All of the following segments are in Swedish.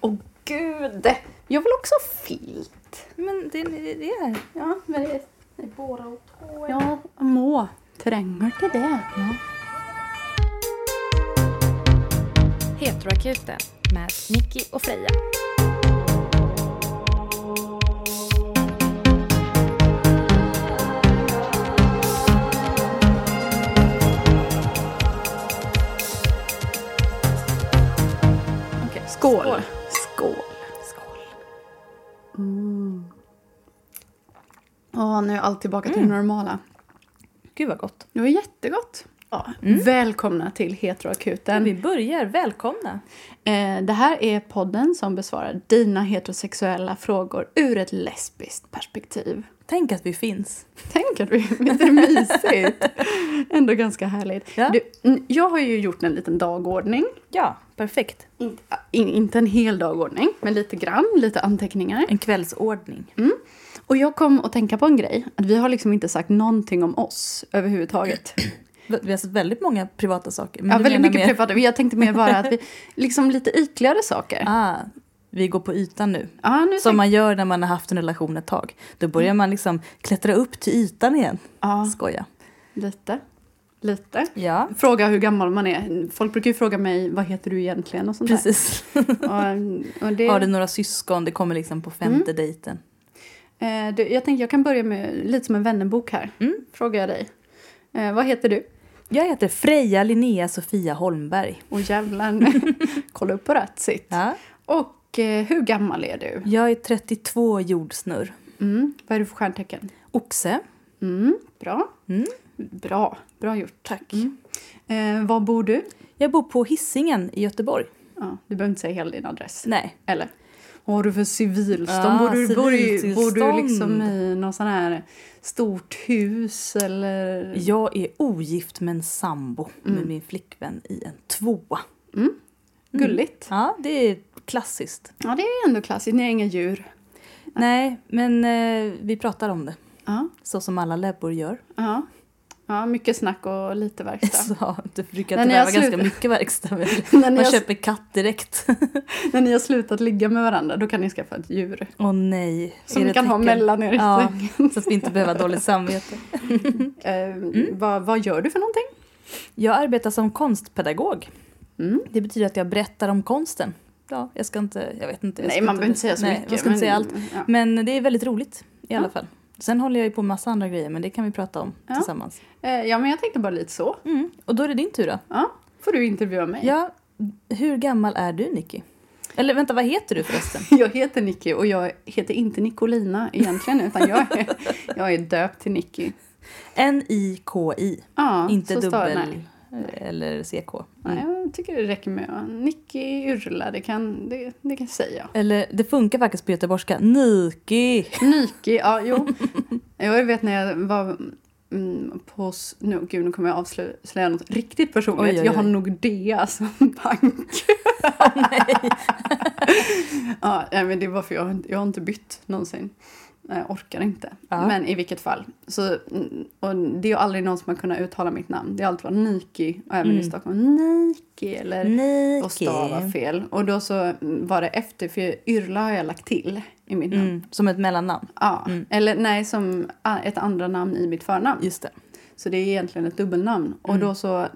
Åh gud! Jag vill också ha filt. Men det, det är... Ja, men det Det är båda och två. Ja, må. Tränger till det. Ja. Heteroakuten med Nicky och Freja. Skål. Skål. Åh, nu är allt tillbaka till det normala. Gud vad gott. Det var jättegott. Ja. Välkomna till Heteroakuten. Vi börjar. Välkomna. Eh, det här är podden som besvarar dina heterosexuella frågor ur ett lesbiskt perspektiv. Tänk att vi finns. Tänk att vi... Visst är det mysigt? Ändå ganska härligt. Ja. Du, mm, jag har ju gjort en liten dagordning. Ja, perfekt. In, in, inte en hel dagordning, men lite grann, lite anteckningar. En kvällsordning. Och jag kom att tänka på en grej. Att vi har liksom inte sagt någonting om oss överhuvudtaget. Vi har sett väldigt många privata saker. men Ja, väldigt mycket mer- privata. Jag tänkte mer bara att vi... Liksom lite ytligare saker. Ah, vi går på ytan nu. Ja, nu Som man gör när man har haft en relation ett tag. Då börjar man liksom klättra upp till ytan igen. Ja, Skoja. lite. Lite. Ja, Fråga hur gammal man är. Folk brukar ju fråga mig vad heter du egentligen och sånt precis. Och, och det, Har du några syskon? Det kommer liksom på femte dejten. Eh, du, jag tänkte jag kan börja med lite som en vännerbok här. Mm. Frågar jag dig. Eh, vad heter du? Jag heter Freja Linnea Sofia Holmberg. Och jävlar, kolla upp på rätt sitt. Ja. Och eh, hur gammal är du? Jag är 32 jordsnurr. Mm. Vad är du för stjärntecken? Oxe. Mm. Bra. Mm. Bra. Bra gjort. Tack. Mm. Eh, var bor du? Jag bor på Hisingen i Göteborg. Ja, du behöver inte säga hela din adress. Nej. Eller? Vad har du för civilstånd? Ah, bor, du, bor, du, bor du liksom i någon sån här stort hus eller? Jag är ogift med en sambo med min flickvän i en tvåa. Gulligt. Ja, det är klassiskt. Ja, det är ändå klassiskt. Ni har inga djur. Nej, men eh, vi pratar om det. Ja, Så som alla lebbor gör. ja. Ja mycket snack och lite verkstad. Så det brukar När vara ganska mycket verkstad. Man köper katt direkt. När ni har slutat ligga med varandra, då kan ni skaffa ett djur. Åh nej. Som ni kan ha mellan er i Ja, sängen. så att vi inte behöver dåligt samvete. Eh, Mm. vad, vad gör du för någonting? Jag arbetar som konstpedagog. Mm. Det betyder att jag berättar om konsten. Ja, jag ska inte, jag vet inte. jag Nej, man behöver inte säga så nej, mycket. Man ska inte säga allt. Ja. Men det är väldigt roligt i alla Ja. fall. Sen håller jag ju på med massa andra grejer, men det kan vi prata om Ja. tillsammans. Eh, ja, men jag tänkte bara lite så. Mm. Och då är det din tur då. Ja, får du intervjua mig. Ja, hur gammal är du Nicky? Eller vänta, vad heter du förresten? Jag heter Nicky och jag heter inte Nicolina egentligen, utan jag är, jag är döpt till Nicky. N-I-K-I. Ja, inte står dubbel nej. Eller CK. Nej, jag tycker det räcker med Nicky Yrla, det kan, det, det kan jag säga. Eller det funkar faktiskt på göteborgska. Niki. Nicky, ja jo. Jag vet när jag var mm, på, nu, gud nu kommer jag avslöja något riktigt personligt. Oj, oj, Jag har oj. Nordea som bank. ja, nej, men det var för jag, har inte- jag har inte bytt någonsin. Jag orkar inte. Ja. Men i vilket fall. Så, mm, och det är ju aldrig någon som har kunnat uttala mitt namn. Det har alltid varit Niki. Och även i Mm. Stockholm. Niki eller Niki. och stava fel. Och då så var det efter, för Yrla har jag lagt till i mitt namn. Mm, som ett mellannamn. Ja, Mm. eller nej, som ett andra namn i mitt förnamn. Just det. Så det är egentligen ett dubbelnamn. Och Mm. då så,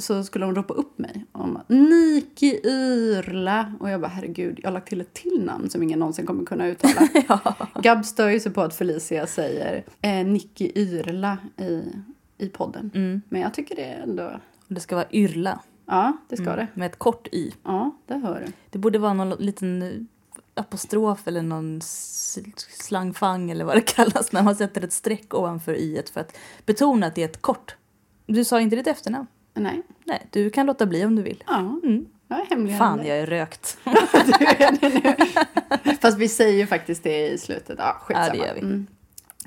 så skulle hon ropa upp mig. Och hon bara, Niki Yrla. Och jag bara, herregud, jag har lagt till ett till namn som ingen någonsin kommer kunna uttala. Gab stör ju sig på att Felicia säger eh, Niki Yrla i, i podden. Mm. Men jag tycker det är ändå, det ska vara Yrla. ja, det ska Mm, det. Med ett kort Y. Ja, det hör du. Det borde vara någon liten eh, apostrof eller någon slangfang eller vad det kallas när man sätter ett streck ovanför y för att betona att det är ett kort. Du sa inte ditt efternamn? Nej, Nej, du kan låta bli om du vill. ja, Mm. hemlig. Fan, jag är rökt. Du är det nu. Fast vi säger faktiskt det i slutet. Ja, skitsamma. Ja, det gör vi. Mm.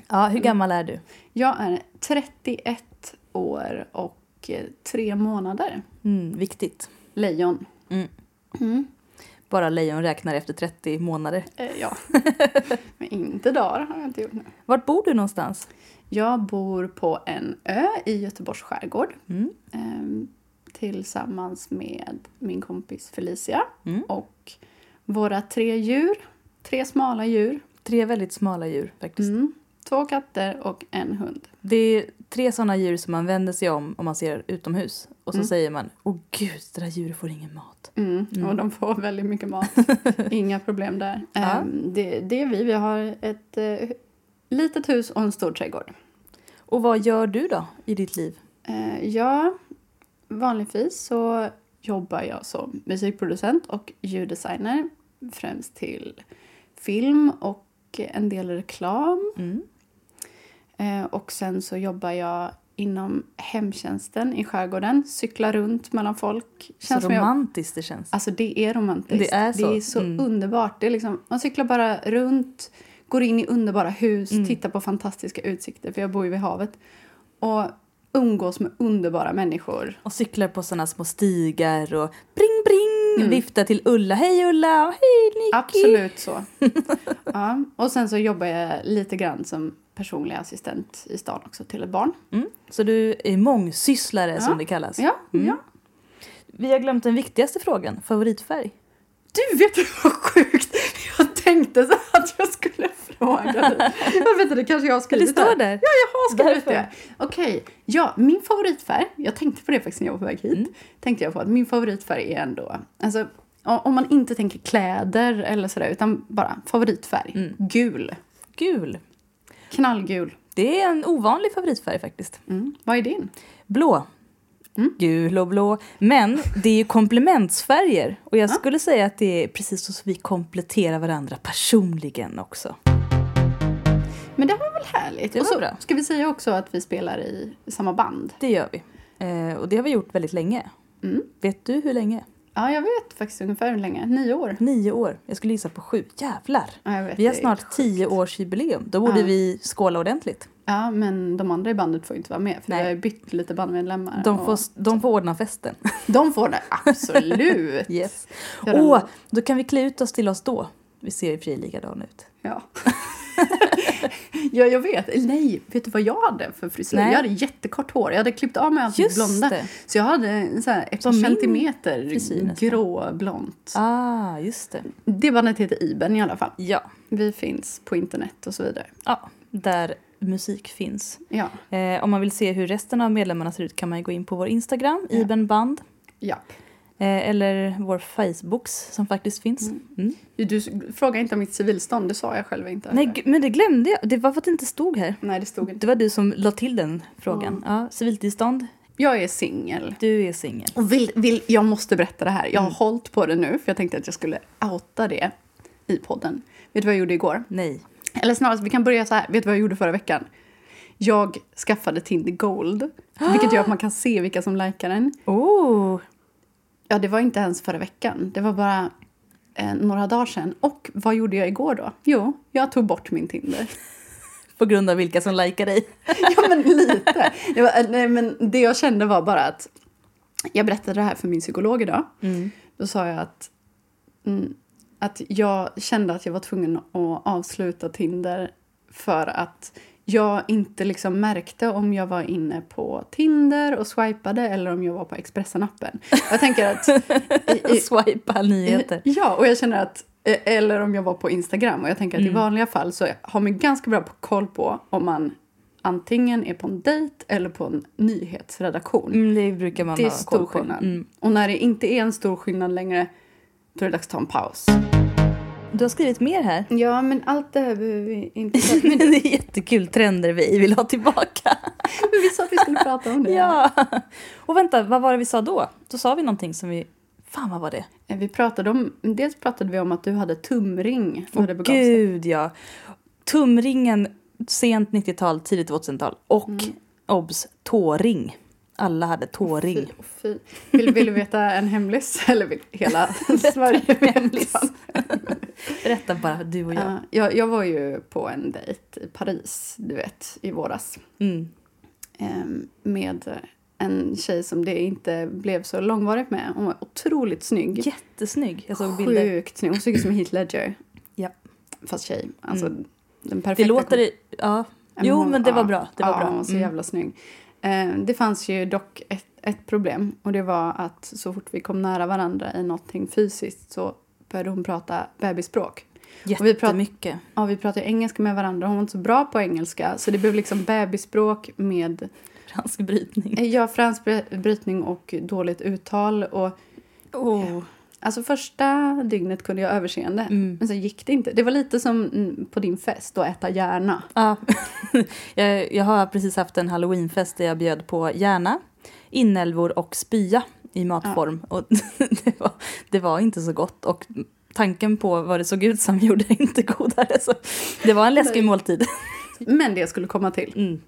Ja, hur gammal är du? Jag är 31 år och eh, tre månader. Mm, viktigt. Lejon. Mm. Mm. Bara lejon räknar efter 30 månader. Eh, ja. Men inte dagar har jag inte gjort nu. Vart bor du någonstans? Jag bor på en ö i Göteborgs skärgård. Mm. ehm, tillsammans med min kompis Felicia Mm. och våra tre djur. Tre smala djur. Tre väldigt smala djur faktiskt. Mm. Två katter och en hund. Det är tre sådana djur som man vänder sig om om man ser utomhus. Och så Mm. säger man, åh gud, det där djuret får ingen mat. Mm. Mm. Och de får väldigt mycket mat. Inga problem där. Ja. Ehm, det, det är vi. Vi har ett eh, litet hus och en stor trädgård. Och vad gör du då i ditt liv? Eh, ja, vanligtvis så jobbar jag som musikproducent och ljuddesigner. Främst till film och en del reklam. Mm. Eh, och sen så jobbar jag inom hemtjänsten i skärgården. Cyklar runt mellan folk. Så som jag- romantiskt det känns. Alltså det är romantiskt. Det är så. Det är så Mm. underbart. Det är liksom, man cyklar bara runt, går in i underbara hus, Mm. tittar på fantastiska utsikter, för jag bor ju vid havet. Och umgås med underbara människor. Och cyklar på sådana små stigar och bring bring, Mm. viftar till Ulla. Hej Ulla! Hej Nicky! Absolut så. ja. Och sen så jobbar jag lite grann som personlig assistent i stan också till ett barn. Mm. Så du är mångsysslare Ja. som det kallas. Ja, Mm. ja. Vi har glömt den viktigaste frågan, favoritfärg. Du, vet du vad sjukt? Tänkte så att jag skulle fråga dig. Jag vet inte, det kanske jag har Det skrivit står här. där. Ja, jag har skrivit Därför. det. Okej, ja, min favoritfärg, jag tänkte på det faktiskt när jag var på väg hit, Mm. tänkte jag på att min favoritfärg är ändå, alltså om man inte tänker kläder eller sådär, utan bara favoritfärg, Mm. gul, Gul. knallgul. Det är en ovanlig favoritfärg faktiskt. Mm. Vad är din? Blå. Mm. Gul och blå. Men det är ju komplementsfärger. Och jag Ja. skulle säga att det är precis så som vi kompletterar varandra personligen också. Men det var väl härligt? Det Och var så bra. ska vi säga också att vi spelar i samma band. Det gör vi. Eh, och det har vi gjort väldigt länge. Mm. Vet du hur länge? Ja, jag vet faktiskt ungefär hur länge. Nio år. Nio år. Jag skulle gissa på sju. Jävlar! Ja, vet, Vi har snart tio års jubileum. Då borde Ja. vi skåla ordentligt. Ja, men de andra i bandet får ju inte vara med för Nej. vi har ju bytt lite bandmedlemmar. De och- får, de får ordna festen. de får det, absolut! Yes. Åh, då kan vi klä ut oss till oss då. Vi ser i och för sig likadana ut. Ja. ja, jag vet. Nej, vet du vad jag hade för frisyr? Jag hade jättekort hår. Jag hade klippt av mig allt Just blonda. det. Så jag hade så här, ett Som centimeter frisyr gråblont. Ah, just det. Det bandet heter Iben i alla fall. Ja. Vi finns på internet och så vidare. ja, där musik finns. Ja, Eh, om man vill se hur resten av medlemmarna ser ut kan man gå in på vår Instagram, Ja. ibenband. ja. Eh, eller vår Facebooks som faktiskt finns. Mm. Mm. Du frågar inte om mitt civilstånd, det sa jag själv inte. Nej, men det glömde jag. Det var för att det inte stod här. Nej, det stod inte. Det var du som la till den frågan. Ja, civiltillstånd, Jag är singel. du är singel. Och vill, vill, jag måste berätta det här. Jag har Mm. hållit på det nu för jag tänkte att jag skulle outa det i podden. Vet du vad jag gjorde igår? Nej. Eller snarast, vi kan börja så här. Vet du vad jag gjorde förra veckan? Jag skaffade Tinder Gold, vilket gör att man kan se vilka som likar den. Oh, Ja, det var inte ens förra veckan. Det var bara eh, några dagar sedan. Och vad gjorde jag igår då? Jo, jag tog bort min Tinder. på grund av vilka som likar dig. ja, men lite. Det, var, eh, nej, men det jag kände var bara att... Jag berättade det här för min psykolog idag. Mm. Då sa jag att, mm, att jag kände att jag var tvungen att avsluta Tinder för att jag inte liksom märkte om jag var inne på Tinder och swipade eller om jag var på Expressen-appen. Jag tänker att... Swipa nyheter. Ja, och jag känner att... eh, Eller om jag var på Instagram. Och jag tänker att Mm. i vanliga fall så har man ganska bra koll på om man antingen är på en dejt eller på en nyhetsredaktion. Mm, det brukar man Det är ha stor koll på. skillnad. Mm. Och när det inte är en stor skillnad längre, då är det dags att ta en paus. Du har skrivit mer här. Ja, men allt det här behöver vi inte Men det är jättekul trender vi vill ha tillbaka. Men vi sa att vi skulle prata om det. ja. Och vänta, vad var det vi sa då? Då sa vi någonting som vi... Fan, vad var det? Eh, Vi pratade om, dels pratade vi om att du hade tumring när Åh det begav sig. gud, ja. Tumringen, sent 90-tal, tidigt 2000-tal. Och, Mm. obs, tåring. Alla hade tåring. Fy, fy. Vill, vill du veta en hemlis? Eller vill hela Sverige veta? hemlis. Berätta bara, du och jag. Ja, jag, jag var ju på en dejt i Paris, du vet, i våras. Mm. Ehm, med en tjej som det inte blev så långvarigt med. Hon var otroligt snygg. Jättesnygg. Jag såg bilder. Sjukt snygg. Hon såg ut som Heath Ledger. Ja. Fast tjej. Alltså, Mm. den perfekta Det låter... Ja. Jo, hon- men det var bra. Det var ja, bra. hon var så Mm. jävla snygg. Eh, det fanns ju dock ett, ett problem. Och det var att så fort vi kom nära varandra i någonting fysiskt så började hon prata bebisspråk. Och vi Jättemycket. Ja, vi pratade engelska med varandra. Hon var inte så bra på engelska. Så det blev liksom bebisspråk med Fransk brytning. eh, ja, fransk bry- brytning och dåligt uttal. Och, Oh. Alltså första dygnet kunde jag överseende. Mm. Men sen gick det inte. Det var lite som mm, på din fest att äta hjärna. Ja. jag, jag har precis haft en halloweenfest där jag bjöd på hjärna, inälvor och spya i matform. Och det, var, det var inte så gott. Och tanken på vad det såg ut som gjorde det inte godare. Så det var en läskig måltid. Men det jag skulle komma till. Mm.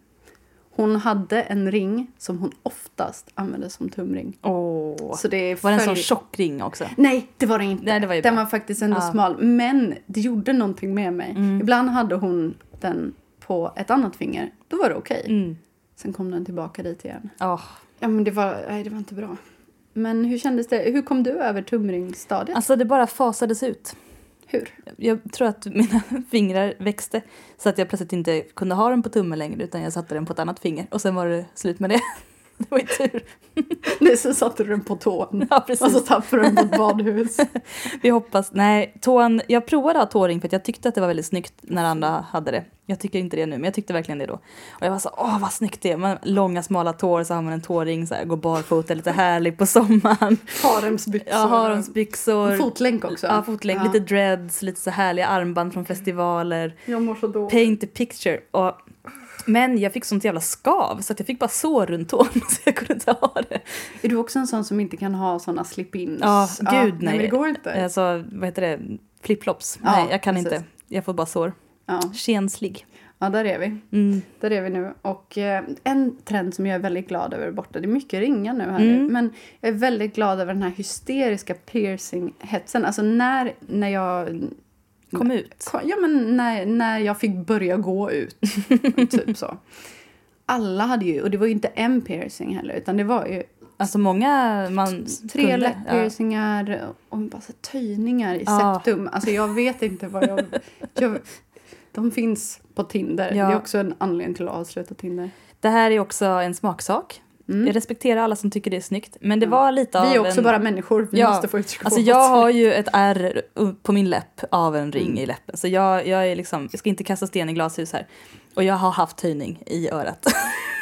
Hon hade en ring som hon oftast använde som tumring. Åh. Så det Var det en sån tjock ring också? Nej, det var det inte. Nej, det var ju den bra. var faktiskt ändå Ja. smal. Men det gjorde någonting med mig. Mm. Ibland hade hon den på ett annat finger. Då var det okej. Mm. Sen kom den tillbaka dit igen. Åh. Ja, men det var, nej, det var inte bra. Men hur kändes det? Hur kom du över tumringstadiet? Alltså det bara fasades ut hur? Jag tror att mina fingrar växte så att jag plötsligt inte kunde ha den på tummen längre utan jag satte den på ett annat finger och sen var det slut med det. Det var ju tur. Nej, så satte du den på tån. Ja, Och så precis. tappade du den på ett badhus. Vi hoppas. Nej, tån, jag provade att ha tåring för att jag tyckte att det var väldigt snyggt när andra hade det. Jag tycker inte det nu, men jag tyckte verkligen det då. Och jag var så, åh vad snyggt det är. Man, långa smala tår, så har man en tåring, så här, går barfota, lite härlig på sommaren. Haremsbyxor. Har haremsbyxor. Fotlänk också. Ja, fotlänk, Ja. lite dreads, lite så härliga armband från festivaler. Jag mår så dåligt. Paint a picture. Och, men jag fick sånt jävla skav så att jag fick bara sår runt tån så jag kunde inte ha det. Är du också en sån som inte kan ha såna slip-ins? Ja, gud, nej. nej. men det går inte. Alltså, vad heter det? Flipflops? Ja, nej, jag kan precis. inte. Jag får bara sår. Ja. Känslig. ja, där är vi. Mm. Där är vi nu. Och eh, en trend som jag är väldigt glad över borta, det är mycket ringar nu här Mm. nu, men jag är väldigt glad över den här hysteriska piercing-hetsen. Alltså när, när jag... Kom ut. Ja, men när, när jag fick börja gå ut. typ så. Alla hade ju, och det var ju inte en piercing heller, utan det var ju Alltså många man tre kunde, läpppiercingar och bara så töjningar i Ja. septum. Alltså jag vet inte vad jag... jag de finns på Tinder. Ja. Det är också en anledning till att avsluta Tinder. Det här är också en smaksak. Mm. Jag respekterar alla som tycker det är snyggt. Men det Ja. var lite av Vi är också en... bara människor. Vi Ja. måste få uttrycka Alltså jag har ju ett ärr på min läpp av en ring Mm. i läppen. Så jag, jag är liksom, jag ska inte kasta sten i glashus här. Och jag har haft höjning i örat.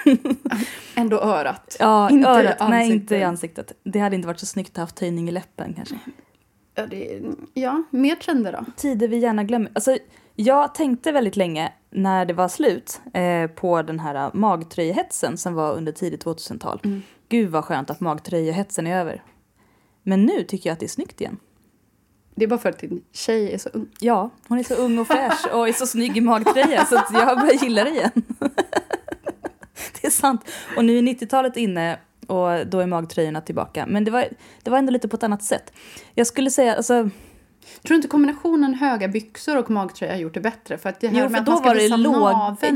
Ändå örat. Ja, Inte örat. Nej, ansiktet. inte i ansiktet. Det hade inte varit så snyggt att ha haft höjning i läppen kanske. Ja, det, ja mer trender då. Tider vi gärna glömmer. Alltså, jag tänkte väldigt länge när det var slut eh, på den här magtröjehetsen som var under tidigt 2000-tal. Mm. Gud vad skönt att magtröjehetsen är över. Men nu tycker jag att det är snyggt igen. Det är bara för att din tjej är så ung. Ja, hon är så ung och fräsch och är så snygg i magtröja så att jag börjar gilla det igen. det är sant. Och nu är 90-talet inne och då är magtröjorna tillbaka. Men det var, det var ändå lite på ett annat sätt. Jag skulle säga, alltså, Tror du inte kombinationen höga byxor och magtröja har gjort det bättre? För att det här jo, för då var det låg...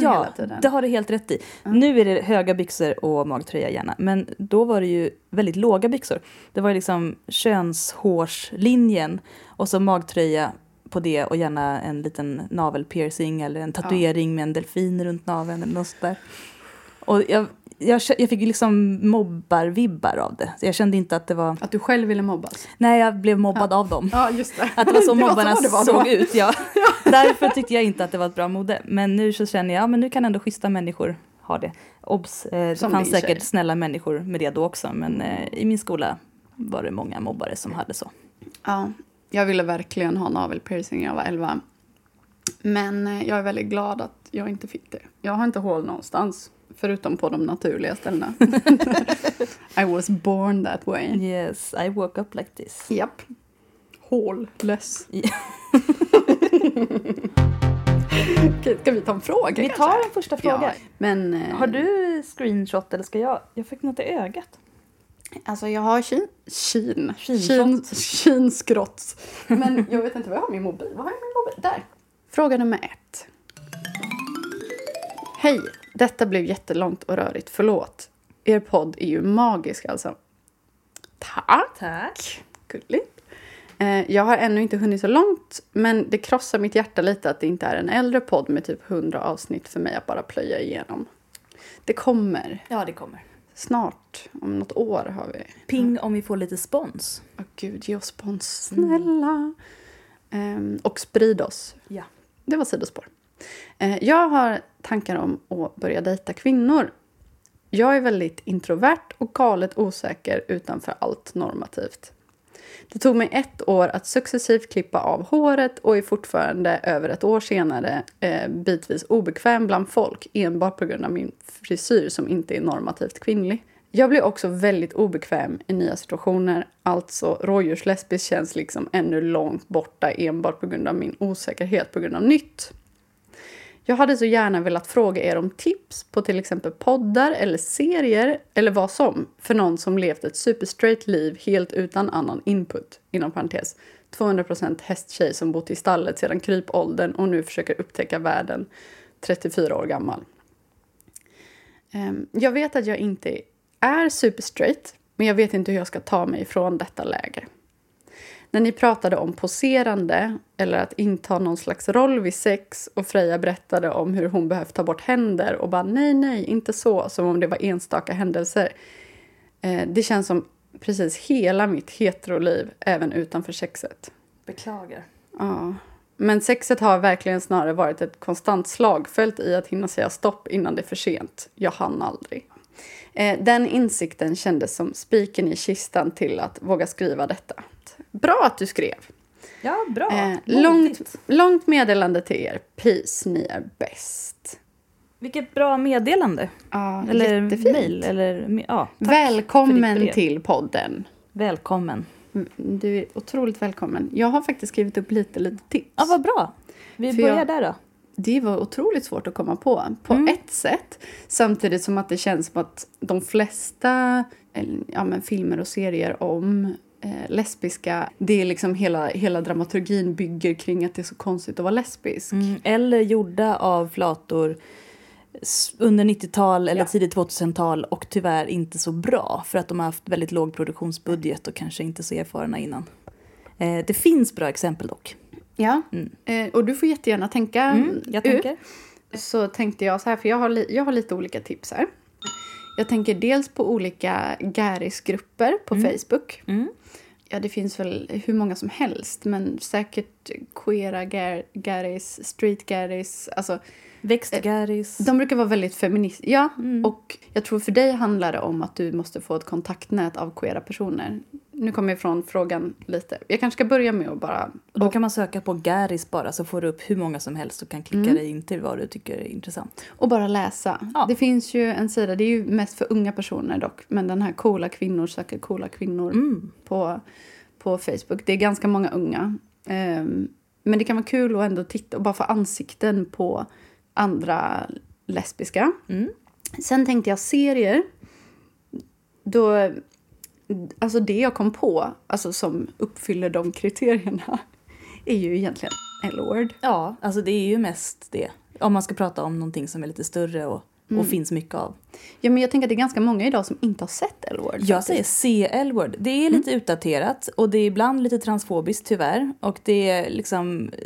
Ja, det har du helt rätt i. Nu är det höga byxor och magtröja gärna. Men då var det ju väldigt låga byxor. Det var ju liksom könshårslinjen och så magtröja på det och gärna en liten navelpiercing eller en tatuering med en delfin runt naveln eller något sånt där. Och jag, jag, jag fick liksom mobbar-vibbar av det. Så jag kände inte att det var... Att du själv ville mobbas. Nej, jag blev mobbad av dem. Ja, just det. Att det var så Det var mobbarna så det var såg ut, ja. Därför tyckte jag inte att det var ett bra mode. Men nu så känner jag, ja men nu kan ändå schyssta människor ha det. Obs, eh, det fanns säkert tjej. snälla människor med det då också. Men eh, i min skola var det många mobbare som hade så. Ja, jag ville verkligen ha navelpiercing när jag var 11. Men eh, jag är väldigt glad att jag inte fick det. Jag har inte hål någonstans, förutom på de naturliga ställena. I was born that way. Yes, I woke up like this. Japp. Hållös. Ja. Okej, ska vi ta en fråga Vi kanske? tar en första fråga. Ja, men... eh, Har du screenshot eller ska jag? Jag fick något i ögat. Alltså jag har kin... Kin. Kinshot. Kin- Kinskrots. Men jag vet inte vad jag har min mobil. Vad har jag min mobil? Där. Fråga nummer ett. Hej. Detta blev jättelångt och rörigt. Förlåt. Er podd är ju magisk alltså. Tack. Tack. Gulligt. Eh, Jag har ännu inte hunnit så långt, men det krossar mitt hjärta lite att det inte är en äldre podd med typ 100 avsnitt för mig att bara plöja igenom. Det kommer. Ja, det kommer. Snart, om något år har vi. Ping om vi får lite spons. Åh gud, ge oss spons. Snälla. Ehm, och sprid oss. Ja. Det var sidospår. Eh, jag har tankar om att börja dejta kvinnor. Jag är väldigt introvert och galet osäker utanför allt normativt. Det tog mig ett år att successivt klippa av håret och är fortfarande över ett år senare eh, bitvis obekväm bland folk enbart på grund av min frisyr som inte är normativt kvinnlig. Jag blir också väldigt obekväm i nya situationer. Alltså rådjurslesbisk känns liksom ännu långt borta enbart på grund av min osäkerhet på grund av nytt. Jag hade så gärna velat fråga er om tips på till exempel poddar eller serier eller vad som för någon som levt ett superstraight liv helt utan annan input. Inom parentes 200% hästtjej som bott i stallet sedan krypåldern och nu försöker upptäcka världen 34 år gammal. Ehm, jag vet att jag inte är superstraight men jag vet inte hur jag ska ta mig ifrån detta läge. När ni pratade om poserande eller att inta någon slags roll vid sex och Freja berättade om hur hon behövt ta bort händer och bara nej, nej, inte så, som om det var enstaka händelser. Eh, det känns som precis hela mitt heteroliv, även utanför sexet. Beklagar. Ja. Men sexet har verkligen snarare varit ett konstant slagfält i att hinna säga stopp innan det är för sent. Jag hann aldrig. Eh, Den insikten kändes som spiken i kistan till att våga skriva detta. Bra att du skrev! Ja, bra. Eh, långt, långt meddelande till er. Peace, ni är bäst. Vilket bra meddelande. Ja, Eller jättefint. mejl. Eller, ja, Välkommen till podden. Välkommen. Mm, Du är otroligt välkommen. Jag har faktiskt skrivit upp lite, lite tips. Ja, vad bra. Vi För börjar jag- där då. Det var otroligt svårt att komma på, på Mm. ett sätt. Samtidigt som att det känns som att de flesta ja, men filmer och serier om eh, lesbiska, det är liksom hela, hela dramaturgin bygger kring att det är så konstigt att vara lesbisk. Mm, eller gjorda av flator under 90-tal eller Ja. tidigt 2000-tal och tyvärr inte så bra för att de har haft väldigt låg produktionsbudget och kanske inte så erfarna innan. Eh, det finns bra exempel dock. Ja, Mm. eh, och du får jättegärna tänka Mm, jag tänker. Så tänkte jag så här, för jag har, jag har lite olika tips här. Jag tänker dels på olika Garis-grupper på Facebook. Mm. Ja, det finns väl hur många som helst, men säkert queera gar- Garis, street Garis. Alltså, Växtgaris. de brukar vara väldigt feministiska. Ja, Mm. och jag tror för dig handlar det om att du måste få ett kontaktnät av queera personer. Nu kommer jag ifrån frågan lite. Jag kanske ska börja med att bara... Och då kan man söka på Garis bara så får du upp hur många som helst och kan klicka Mm. dig in till vad du tycker är intressant. Och bara läsa. Ja. Det finns ju en sida, det är ju mest för unga personer dock, men den här coola kvinnor söker coola kvinnor Mm. på, på Facebook. Det är ganska många unga. Ehm, men det kan vara kul att ändå titta och bara få ansikten på andra lesbiska. Mm. Sen tänkte jag serier. Då, alltså det jag kom på, alltså som uppfyller de kriterierna, är ju egentligen L-word. Ja, alltså det är ju mest det. Om man ska prata om någonting som är lite större och, Mm. och finns mycket av. Ja, men jag tänker att det är ganska många idag som inte har sett L-word. Jag säger C-L-word. Det är lite utdaterat och det är ibland lite transfobiskt tyvärr. Och det är liksom eh,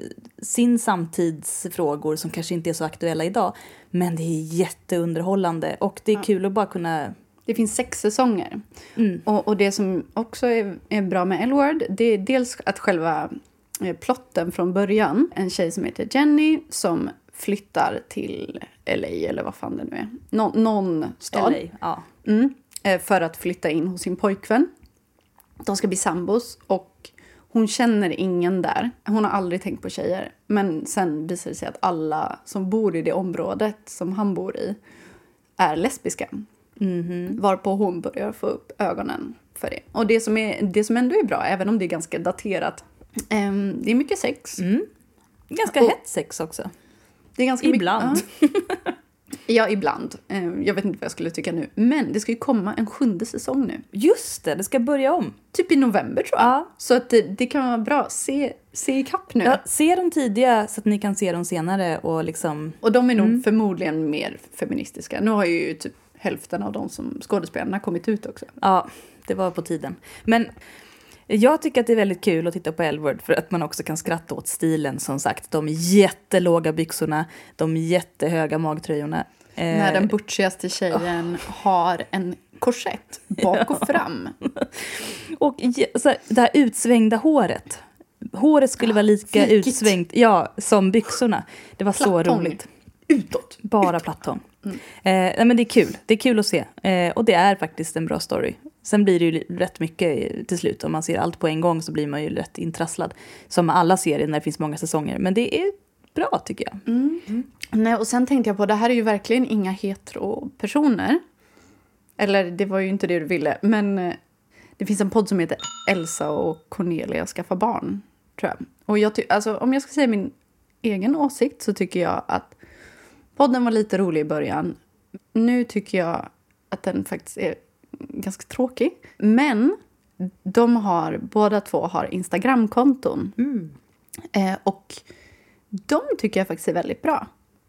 sin samtidsfrågor som kanske inte är så aktuella idag. Men det är jätteunderhållande och det är kul att bara kunna... Det finns sex säsonger. Mm. Och, och det som också är, är bra med L-word, det är dels att själva eh, plotten från början, en tjej som heter Jenny som flyttar till LA eller vad fan det nu är. Nå, någon stad. LA, ja. Mm, eh, för att flytta in hos sin pojkvän. De ska bli sambos och hon känner ingen där. Hon har aldrig tänkt på tjejer. Men sen visar det sig att alla som bor i det området som han bor i är lesbiska. Mhm. Varpå hon börjar få upp ögonen för det. Och det som, är, det som ändå är bra, även om det är ganska daterat, ehm, det är mycket sex. Mm. Ganska Och- hett sex också. Det är ganska Ibland. Mycket, ja. ja, ibland. Ehm, jag vet inte vad jag skulle tycka nu. Men det ska ju komma en sjunde säsong nu. Just det, det ska börja om. Typ i november tror jag. Ja. Så att det, det kan vara bra. Se, se ikapp nu. Ja, se dem tidiga så att ni kan se dem senare och liksom... Och de är nog Mm. förmodligen mer feministiska. Nu har ju typ hälften av de som skådespelarna kommit ut också. Ja, det var på tiden. Men jag tycker att det är väldigt kul att titta på Elward för att man också kan skratta åt stilen som sagt. De jättelåga byxorna, de jättehöga magtröjorna. Eh, När den butchigaste tjejen har en korsett bak och fram. Och så det här utsvängda håret. håret skulle vara lika Flikigt. utsvängt ja, som byxorna. Det var så Plattång. roligt. Utåt. Bara plattång. Eh, nej, men det är kul. Det är kul att se. Eh, och det är faktiskt en bra story. Sen blir det ju rätt mycket till slut. Om man ser allt på en gång så blir man ju rätt intrasslad. Som alla serier när det finns många säsonger. Men det är bra tycker jag. Nej, och sen tänkte jag på, det här är ju verkligen inga hetero-personer. Eller det var ju inte det du ville, men eh, det finns en podd som heter Elsa och Cornelia skaffar barn, tror jag. Och jag ty- alltså, om jag ska säga min egen åsikt så tycker jag att podden var lite rolig i början. Nu tycker jag att den faktiskt är ganska tråkig. Men de har, båda två har Instagramkonton. Eh, och de tycker jag faktiskt är väldigt bra.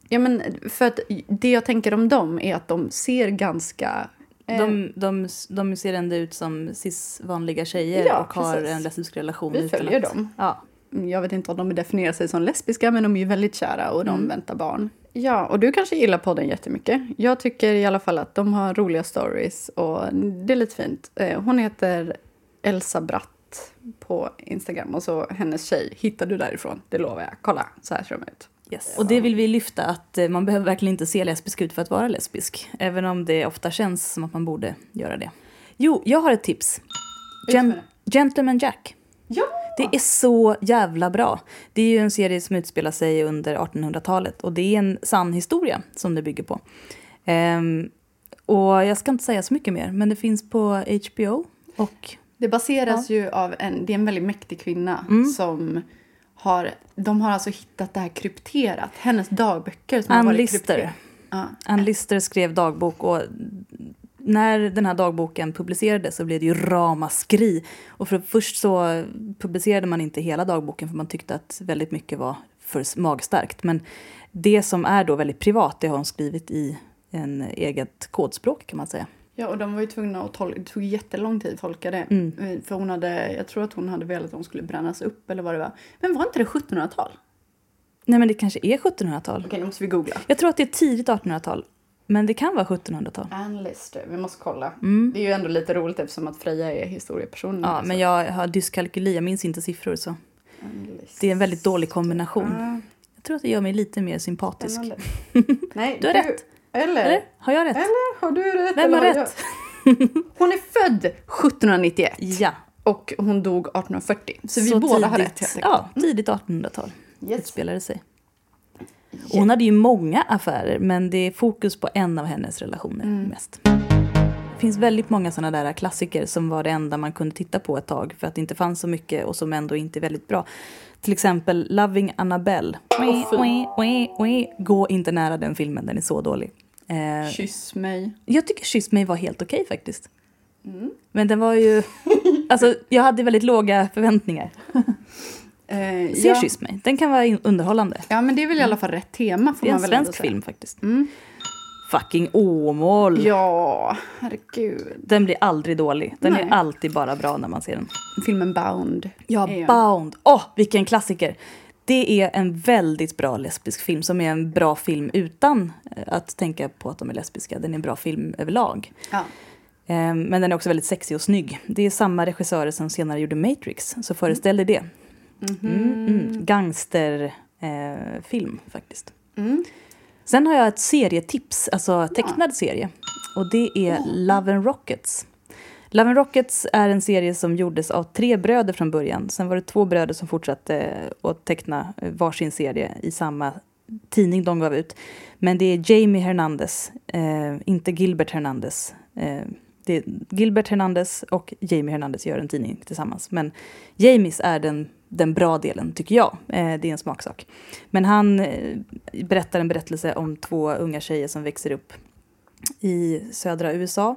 Ja, men för att det jag tänker om dem är att de ser ganska... eh, De, de, de ser ändå ut som cis-vanliga tjejer Ja, och har precis. en lesbisk relation. Vi följer att- dem. Ja. Jag vet inte om de definierar sig som lesbiska, men de är ju väldigt kära och Mm. de väntar barn. Ja, och du kanske gillar podden jättemycket. Jag tycker i alla fall att de har roliga stories och det är lite fint. Eh, Hon heter Elsa Bratt på Instagram och så hennes tjej hittar du därifrån. Det lovar jag. Kolla, så här ser de ut. Yes. Och det vill vi lyfta, att eh, man behöver verkligen inte se lesbisk ut för att vara lesbisk. Även om det ofta känns som att man borde göra det. Jo, jag har ett tips. Gen- Gentleman Jack. Ja! Det är så jävla bra. Det är ju en serie som utspelar sig under 1800-talet och det är en sann historia som det bygger på. Ehm, och jag ska inte säga så mycket mer, men det finns på HBO och Det baseras ju av en, det är en väldigt mäktig kvinna Mm. som har, de har alltså hittat det här krypterat. Hennes dagböcker som har Ann varit Lister. krypterade. Ja. Ann Lister skrev dagbok och när den här dagboken publicerades så blev det ju ramaskri. Och för först så publicerade man inte hela dagboken för man tyckte att väldigt mycket var för magstarkt. Men det som är då väldigt privat det har hon skrivit i en eget kodspråk kan man säga. ja, och de var ju tvungna att tolka, det tog jättelång tid att tolka det. Mm. För hon hade, jag tror att hon hade velat att de skulle brännas upp eller vad det var. Men var inte det 1700-tal? Nej men det kanske är 1700-tal. Okej, nu måste vi googla. Jag tror att det är tidigt 1800-tal. Men det kan vara 1700-tal. Ann Lister, vi måste kolla. Mm. Det är ju ändå lite roligt eftersom att Freja är historiepersonen. Ja, men jag har dyskalkyli, jag minns inte siffror så. Det är en väldigt dålig kombination. Ja, Jag tror att det gör mig lite mer sympatisk. Nej, Du har rätt. Eller? Eller? Har jag rätt? Eller har du rätt? Vem har jag- rätt? Hon är född 1791 Ja. och hon dog 1840. Så, vi båda har rätt. Ja, tidigt 1800-tal Yes. utspelade sig. Hon hade ju många affärer men det är fokus på en av hennes relationer Mm. mest. Det finns väldigt många sådana där klassiker som var det enda man kunde titta på ett tag för att det inte fanns så mycket och som ändå inte är väldigt bra. Till exempel Loving Annabelle. Wee. Gå inte nära den filmen, den är så dålig. Eh, Kyss mig. jag tycker Kyss mig var helt okej faktiskt. Mm. Men den var ju... Alltså, jag hade väldigt låga förväntningar. Eh, Se ja. Kyss mig, den kan vara underhållande. ja, men det är väl i alla fall rätt tema får Det är man en väl ändå svensk film faktiskt. Mm. Fucking Åmål! Ja, herregud. Den blir aldrig dålig. Den Nej. är alltid bara bra när man ser den. Filmen Bound. Ja, Bound! Åh, vilken klassiker! Det är en väldigt bra lesbisk film som är en bra film utan eh, att tänka på att de är lesbiska. Den är en bra film överlag. Ja. Eh, Men den är också väldigt sexig och snygg. Det är samma regissörer som senare gjorde Matrix, så föreställ dig det. Mm, mm. Gangsterfilm eh, faktiskt. Mm. Sen har jag ett serietips, alltså tecknad serie. Och det är Love and Rockets. Love and Rockets är en serie som gjordes av tre bröder från början. Sen var det två bröder som fortsatte att teckna eh, varsin serie i samma tidning de gav ut. Men det är Jamie Hernandez, eh, inte Gilbert Hernandez. Eh, det är Gilbert Hernandez och Jamie Hernandez gör en tidning tillsammans. Men Jamies är den, den bra delen, tycker jag. Eh, det är en smaksak. Men han eh, berättar en berättelse om två unga tjejer som växer upp i södra USA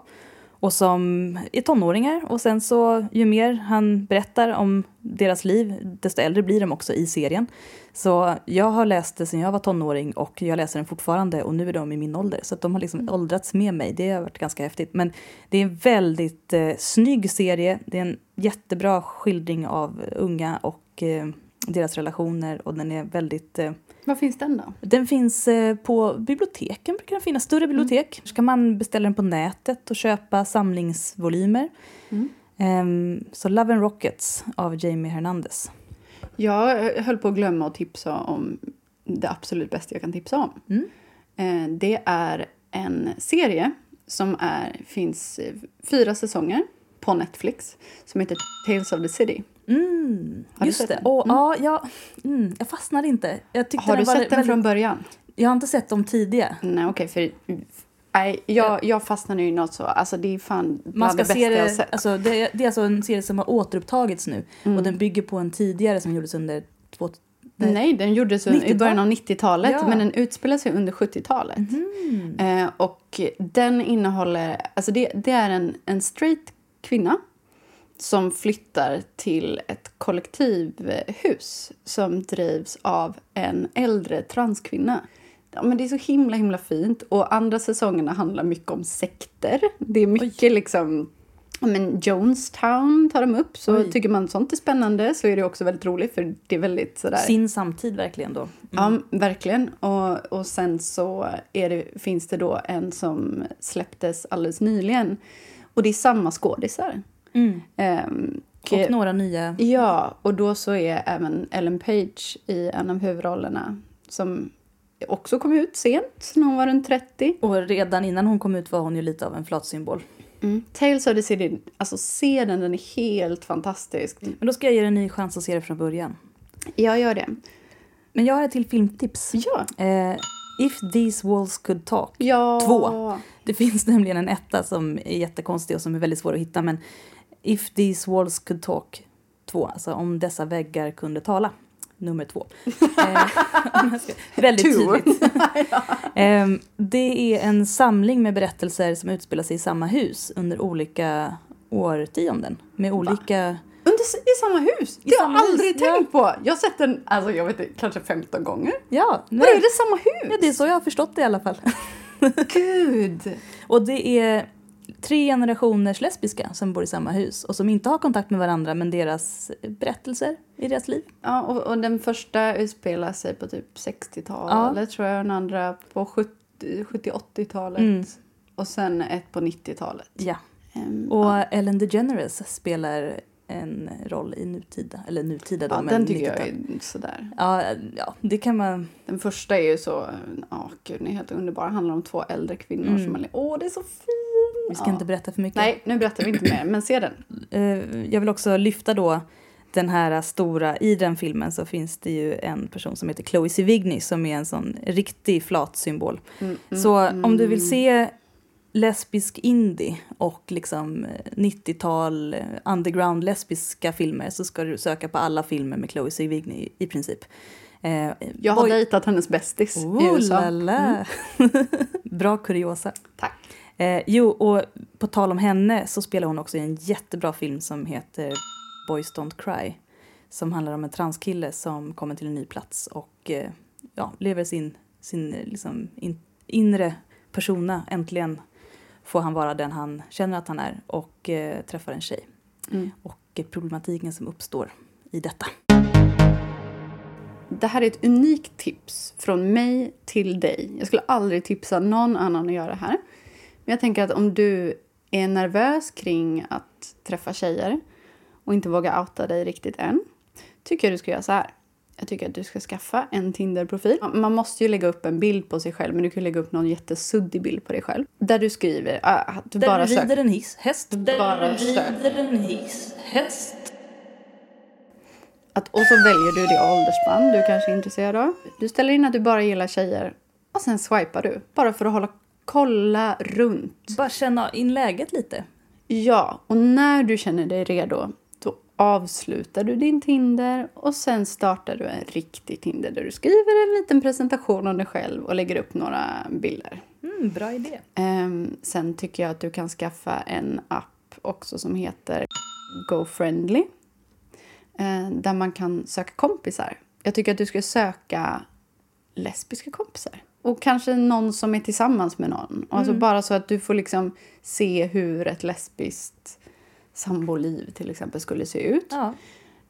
och som är tonåringar. Och sen så, ju mer han berättar om deras liv, desto äldre blir de också i serien. Så jag har läst det sedan jag var tonåring och jag läser den fortfarande och nu är de i min ålder. Så de har liksom åldrats med mig. Det har varit ganska häftigt. Men det är en väldigt eh, snygg serie. Det är en jättebra skildring av unga och eh, deras relationer och den är väldigt eh, Var finns den då? den finns eh, på biblioteken, brukar den finnas, större bibliotek. Så kan man beställa den på nätet och köpa samlingsvolymer. Mm. Ehm, så Love and Rockets av Jamie Hernandez. Jag höll på att glömma att tipsa om det absolut bästa jag kan tipsa om. Mm. Eh, Det är en serie som är, finns eh, fyra säsonger på Netflix som heter Tales of the City. Mm, Har du just sett det. den? Och, ja, ja, mm, jag fastnade inte. Jag Har du var sett den väldigt- från början? Jag har inte sett dem tidigare. Nej, okej. för nej, jag, jag fastnade ju i något så... Alltså det är fan Man ska det bästa se jag det, sett. alltså, det, det är alltså en serie som har återupptagits nu Mm. och den bygger på en tidigare som gjordes under två, nej. Nej, den gjordes i 90-tal? början av 90-talet, Ja. men den utspelar sig under 70-talet. Mhm. Eh, och den innehåller... Alltså det, det är en, en straight kvinna som flyttar till ett kollektivhus som drivs av en äldre transkvinna. Ja, men det är så himla himla fint. Och andra säsongerna handlar mycket om sekter. Det är mycket liksom... Ja, men Jonestown tar de upp. Så Oj. tycker man sånt är spännande så är det också väldigt roligt för det är väldigt sådär... Sin samtid verkligen då. Ja, verkligen. Och, och sen så det, finns det då en som släpptes alldeles nyligen. Och det är samma skådisar. Mm. Ehm, Och några nya. Ja, och då så är även Ellen Page i en av huvudrollerna som också kom ut sent, när hon var runt 30. Och redan innan hon kom ut var hon ju lite av en flatsymbol. Mm. Tales of the City, alltså se den, den är helt fantastisk. Men då ska jag ge dig en ny chans att se det från början. Jag gör det. Men jag har ett till filmtips. Ja. Eh, If these walls could talk. ja. Två. Det finns nämligen en etta som är jättekonstig och som är väldigt svår att hitta. Men If these walls could talk. Två. Alltså om dessa väggar kunde tala. Nummer två. Eh, väldigt tydligt. Eh, det är en samling med berättelser som utspelar sig i samma hus under olika årtionden. Med olika... Under, I samma hus? det har jag aldrig hus, tänkt på. Jag har sett den, alltså jag vet inte, kanske 15 gånger. Ja, Vadå, är det samma hus? ja, det är så jag har förstått det i alla fall. Gud! Och det är tre generationers lesbiska som bor i samma hus och som inte har kontakt med varandra men deras berättelser i deras liv. Ja, och, och den första utspelar sig på typ 60-talet tror jag. Den andra på 70 70-80-talet. Mm. Och sen ett på 90-talet. Ja. Ehm, Och ja. Ellen DeGeneres spelar en roll i nutida, eller nutida då, ja, men den tycker jag 90-tal. är sådär. Ja, ja, det kan man... Den första är ju så, ja gud den är helt underbar. handlar om två äldre kvinnor Mm. som är, åh det är så fin! Vi ska ja. inte berätta för mycket. Nej, nu berättar vi inte mer, men se den. Eh, jag vill också lyfta då den här stora, i den filmen så finns det ju en person som heter Chloe Sevigny som är en sån riktig flatsymbol. Mm, mm, Så mm. om du vill se lesbisk indie och liksom eh, 90-tal eh, underground lesbiska filmer så ska du söka på alla filmer med Chloe Sevigny i, i princip. Eh, Jag har Boy- dejtat hennes bästis i Oh, USA. la, la. Bra kuriosa. Tack. Eh, jo, och på tal om henne så spelar hon också i en jättebra film som heter Boys Don't Cry. Som handlar om en transkille som kommer till en ny plats och eh, ja, lever sin, sin eh, liksom, in, inre persona. Äntligen får han vara den han känner att han är och eh, träffar en tjej. Mm. Och eh, problematiken som uppstår i detta. Det här är ett unikt tips från mig till dig. Jag skulle aldrig tipsa någon annan att göra det här. Men jag tänker att om du är nervös kring att träffa tjejer och inte vågar outa dig riktigt än, tycker jag du ska göra så här. Jag tycker att du ska skaffa en Tinder-profil. Man måste ju lägga upp en bild på sig själv, men du kan lägga upp någon jättesuddig bild på dig själv. Där du skriver ah, att du Där bara rider söker... en hiss, häst. Bara sök. rider en hiss, häst. Att, och så väljer du det åldersspann du kanske är intresserad av. Du ställer in att du bara gillar tjejer och sen swipar du. Bara för att hålla, kolla runt. Bara känna in läget lite. Ja, och när du känner dig redo avslutar du din Tinder och sen startar du en riktig Tinder där du skriver en liten presentation om dig själv och lägger upp några bilder. Mm, bra idé. Ehm, sen tycker jag att du kan skaffa en app också som heter GoFriendly. Eh, där man kan söka kompisar. Jag tycker att du ska söka lesbiska kompisar. Och kanske någon som är tillsammans med någon. Alltså bara så att du får liksom se hur ett lesbiskt samboliv till exempel skulle se ut. Ja.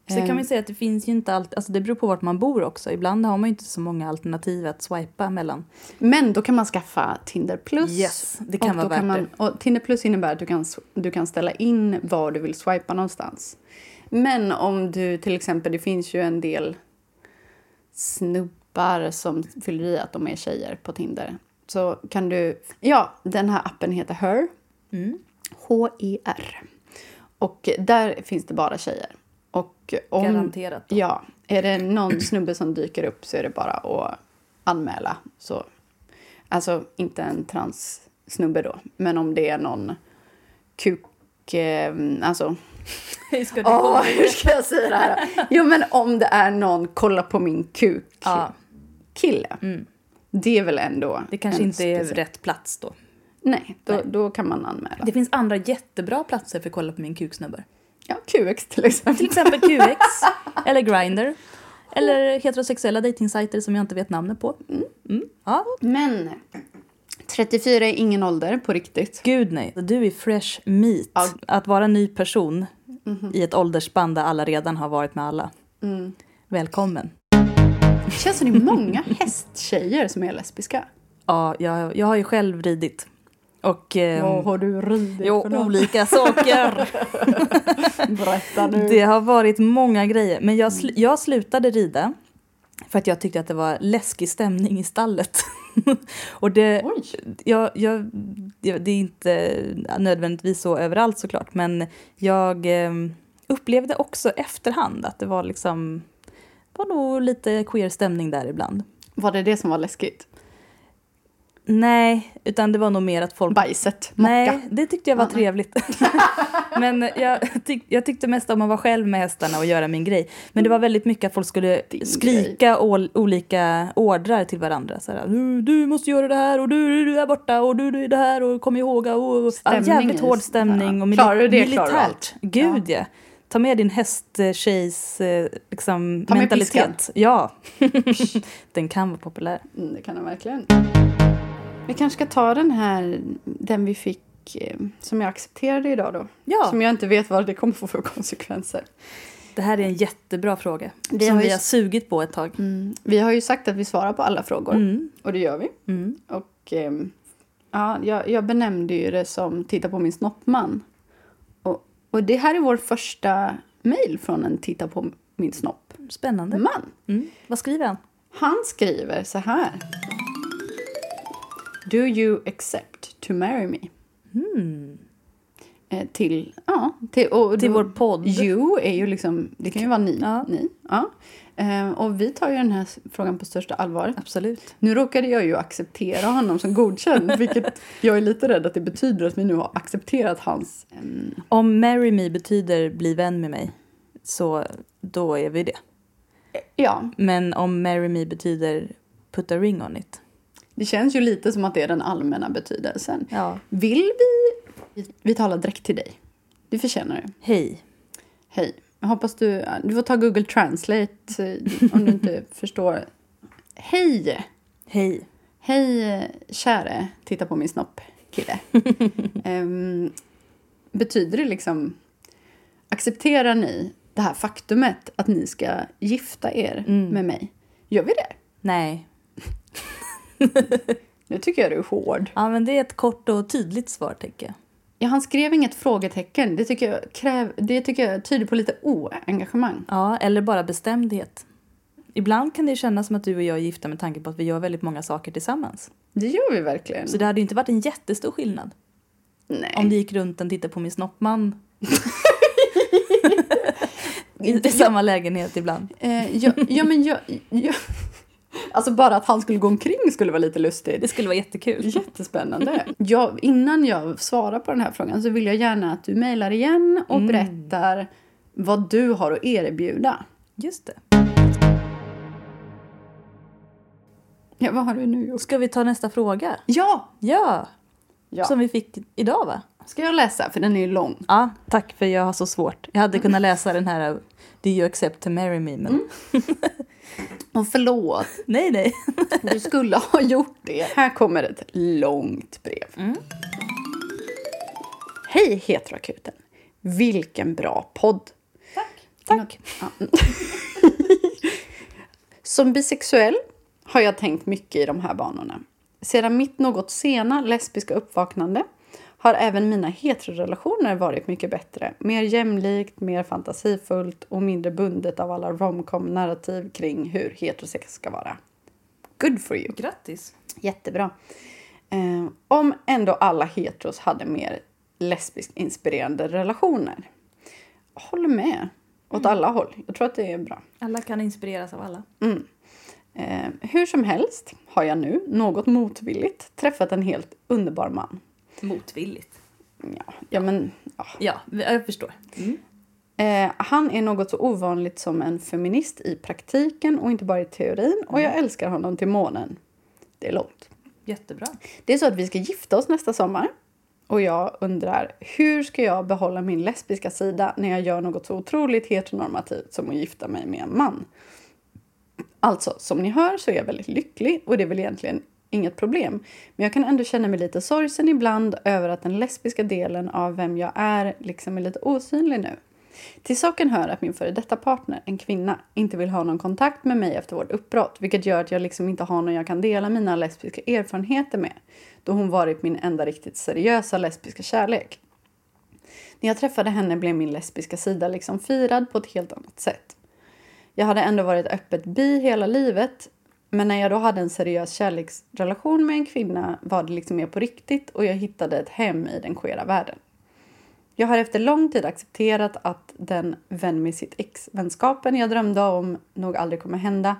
Så kan man ju säga att det finns ju inte alltid, alltså det beror på vart man bor också. Ibland har man ju inte så många alternativ att swipa mellan. Men då kan man skaffa Tinder plus. Yes, det kan och vara då kan värt man, och Tinder plus innebär att du kan, du kan ställa in var du vill swipa någonstans. Men om du till exempel, det finns ju en del snubbar som fyller i att de är tjejer på Tinder. Så kan du, ja, den här appen heter Her. Mm. H-E-R. Och där finns det bara tjejer. Och om, Garanterat. Ja, är det någon snubbe som dyker upp så är det bara att anmäla. Så, alltså inte en transsnubbe då, men om det är någon kuk... Eh, alltså, Hur ska du komma hur ska jag säga det här? Jo, men om det är någon kolla på min kuk Ja. kille. Mm. Det är väl ändå Det kanske inte är rätt plats då. Nej, då, Nej. då kan man anmäla. Det finns andra jättebra platser för att kolla på min kuksnubbar. Ja, QX till exempel. Till exempel QX eller Grindr. Eller heterosexuella dejtingsajter som jag inte vet namnet på. Mm. Ja. Men 34 är ingen ålder på riktigt. Gud nej. Du är fresh meat. Ja. Att vara ny person i ett åldersspann där alla redan har varit med alla. Mm. Välkommen. Det känns som det är många hästtjejer som är lesbiska. Ja, jag, jag har ju själv ridit. Och ehm, Vad har du ridit jo, för något? olika saker. Berätta nu. Det har varit många grejer. Men jag, sl- jag slutade rida för att jag tyckte att det var läskig stämning i stallet. och det, jag, jag, det är inte nödvändigtvis så överallt såklart, men jag eh, upplevde också efterhand att det var liksom var nog lite queer stämning där ibland. Var det det som var läskigt? Nej, utan det var nog mer att folk... Bajset? Mocka? Nej, det tyckte jag var Ja, trevligt. Men jag, tyck, jag tyckte mest om att vara själv med hästarna och göra min grej. Men det var väldigt mycket att folk skulle Din skrika ol, olika ordrar till varandra. Så här, du, du måste göra det här och du, du är borta och du, du är det här och kom ihåg. Och, och, ja, jävligt hård stämning och mili- Klarar du det, klarar du militärt. Gud ja. Ta med din hästtjejs eh, liksom, Ta med mentalitet. Ja, den kan vara populär. Mm, det kan det verkligen. Vi kanske ska ta den här, den vi fick, eh, som jag accepterade idag då. Ja, Som jag inte vet vad det kommer få för konsekvenser. det här är en jättebra fråga. Vi som vi har sugit på ett tag. Mm. Vi har ju sagt att vi svarar på alla frågor. Mm. Och det gör vi. Mm. Och ehm, ja, jag, jag benämnde ju det som Titta på min snoppman. Och, och det här är vår första mejl från en Titta på min snoppman. Spännande. Mm. Vad skriver han? Han skriver så här. Do you accept to marry me? Mm. Eh, till, ja, till, och Till då- vår podd. You är ju liksom, det kan ju vara ni. Ja. ni ja. Eh, och vi tar ju den här frågan på största allvar. Absolut. Nu råkade jag ju acceptera honom som godkänd, vilket jag är lite rädd att det betyder att vi nu har accepterat hans... ehm, Om marry me betyder bli vän med mig, så då är vi det. ja, Men om marry me betyder put a ring on it. Det känns ju lite som att det är den allmänna betydelsen. Ja. Vill vi... Vi talar direkt till dig. Du förtjänar det. Hej. Hej. Jag hoppas du... Du får ta Google Translate eh, om du inte förstår. Hej! Hej. Hej, käre titta på min snopp, kille. Ehm, betyder det liksom... Accepterar ni det här faktumet att ni ska gifta er Mm. med mig? Gör vi det? Nej. Nu tycker jag du är hård. Ja, men det är ett kort och tydligt svar, tänker jag. Ja, han skrev inget frågetecken. Det tycker jag, kräv, det tycker jag tyder på lite oengagemang. Ja, eller bara bestämdhet. Ibland kan det kännas som att du och jag är gifta med tanke på att vi gör väldigt många saker tillsammans. Det gör vi verkligen. Så det hade ju inte varit en jättestor skillnad Nej. om det gick runt en titta på min snoppman. I samma lägenhet ibland. Eh, ja, ja, men jag, jag, Alltså bara att han skulle gå omkring skulle vara lite lustigt. Det skulle vara jättekul. Jättespännande. Jag, innan jag svarar på den här frågan så vill jag gärna att du mejlar igen och Mm. berättar vad du har att erbjuda. Just det. Ja, vad har du nu gjort? Ska vi ta nästa fråga? Ja! Ja, ja. som vi fick idag va? Ska jag läsa? För den är ju lång. Ja, tack för jag har så svårt. Jag hade kunnat läsa den här Do you accept to marry me? Men Och förlåt, nej, nej. du skulle ha gjort det. Här kommer ett långt brev. Mm. Hej Heteroakuten! Vilken bra podd! Tack. Tack. Som bisexuell har jag tänkt mycket i de här banorna. Sedan mitt något sena lesbiska uppvaknande har även mina heterorelationer varit mycket bättre. Mer jämlikt, mer fantasifullt och mindre bundet av alla romcom-narrativ kring hur heterosex ska vara. Good for you! Grattis! Jättebra. Eh, om ändå alla heteros hade mer lesbiskt inspirerande relationer. Håller med. Åt Mm. alla håll. Jag tror att det är bra. Alla kan inspireras av alla. Eh, hur som helst har jag nu, något motvilligt, träffat en helt underbar man. Motvilligt. Ja, ja men... Ja. Ja, jag förstår. Mm. Eh, han är något så ovanligt som en feminist i praktiken och inte bara i teorin. Och jag älskar honom till månen. Det är långt. Jättebra. Det är så att vi ska gifta oss nästa sommar. Och jag undrar, hur ska jag behålla min lesbiska sida när jag gör något så otroligt heteronormativt som att gifta mig med en man? Alltså, som ni hör så är jag väldigt lycklig och det är väl egentligen inget problem. Men jag kan ändå känna mig lite sorgsen ibland över att den lesbiska delen av vem jag är liksom är lite osynlig nu. Till saken hör att min före detta partner, en kvinna, inte vill ha någon kontakt med mig efter vårt uppbrott vilket gör att jag liksom inte har någon jag kan dela mina lesbiska erfarenheter med då hon varit min enda riktigt seriösa lesbiska kärlek. När jag träffade henne blev min lesbiska sida liksom firad på ett helt annat sätt. Jag hade ändå varit öppet bi hela livet men när jag då hade en seriös kärleksrelation med en kvinna var det liksom mer på riktigt och jag hittade ett hem i den queera världen. Jag har efter lång tid accepterat att den vän med sitt ex-vänskapen jag drömde om nog aldrig kommer hända.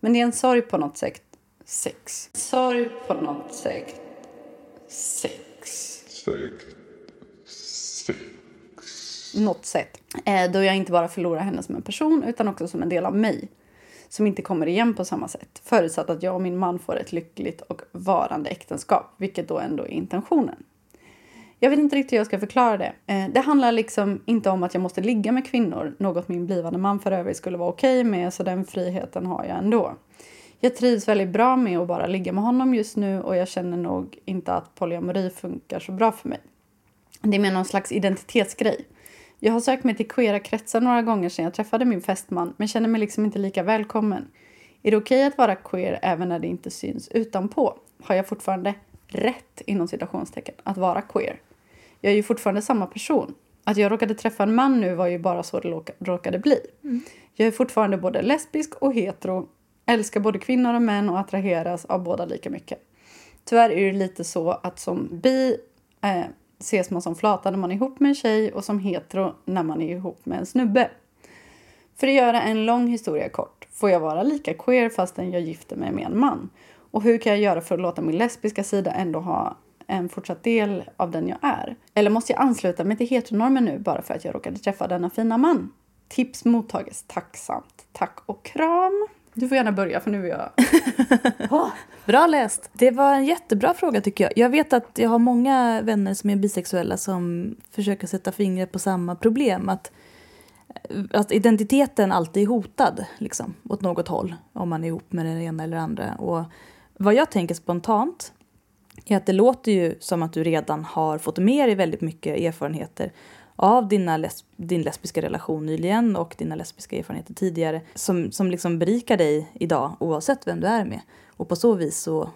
Men det är en sorg på något sätt. Sex. Sorg på något sätt. Sex. Sex. Sex. Något sätt. Eh, då jag inte bara förlorar henne som en person utan också som en del av mig. Som inte kommer igen på samma sätt. Förutsatt att jag och min man får ett lyckligt och varande äktenskap. Vilket då ändå är intentionen. Jag vet inte riktigt hur jag ska förklara det. Eh, det handlar liksom inte om att jag måste ligga med kvinnor, något min blivande man för övrigt skulle vara okej med, så den friheten har jag ändå. Jag trivs väldigt bra med att bara ligga med honom just nu och jag känner nog inte att polyamori funkar så bra för mig. Det är mer någon slags identitetsgrej. Jag har sökt mig till queera kretsar några gånger sedan jag träffade min fästman men känner mig liksom inte lika välkommen. Är det okej att vara queer även när det inte syns utanpå? Har jag fortfarande rätt inom citationstecken att vara queer? Jag är ju fortfarande samma person. Att jag råkade träffa en man nu var ju bara så det råka- råkade bli. Jag är fortfarande både lesbisk och hetero, älskar både kvinnor och män och attraheras av båda lika mycket. Tyvärr är det lite så att som bi eh, ses man som flata när man är ihop med en tjej och som hetero när man är ihop med en snubbe. För att göra en lång historia kort får jag vara lika queer fastän jag gifter mig med en man. Och hur kan jag göra för att låta min lesbiska sida ändå ha en fortsatt del av den jag är? Eller måste jag ansluta mig till heteronormen nu bara för att jag råkade träffa denna fina man? Tips mottages tacksamt. Tack och kram. Du får gärna börja för nu är jag... Bra läst! Det var en jättebra fråga tycker jag. Jag vet att jag har många vänner som är bisexuella som försöker sätta fingret på samma problem. Att, att identiteten alltid är hotad liksom, åt något håll om man är ihop med den ena eller andra. Och vad jag tänker spontant är att det låter ju som att du redan har fått med dig väldigt mycket erfarenheter av dina les din lesbiska relation nyligen och dina lesbiska erfarenheter tidigare som, som liksom berikar dig idag oavsett vem du är med. Och på så vis så,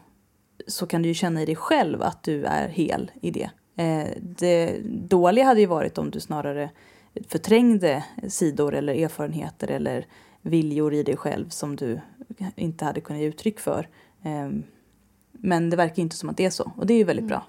så kan du ju känna i dig själv att du är hel i det. Eh, det dåliga hade ju varit om du snarare förträngde sidor eller erfarenheter eller viljor i dig själv som du inte hade kunnat ge uttryck för. Eh, men det verkar inte som att det är så och det är ju väldigt bra.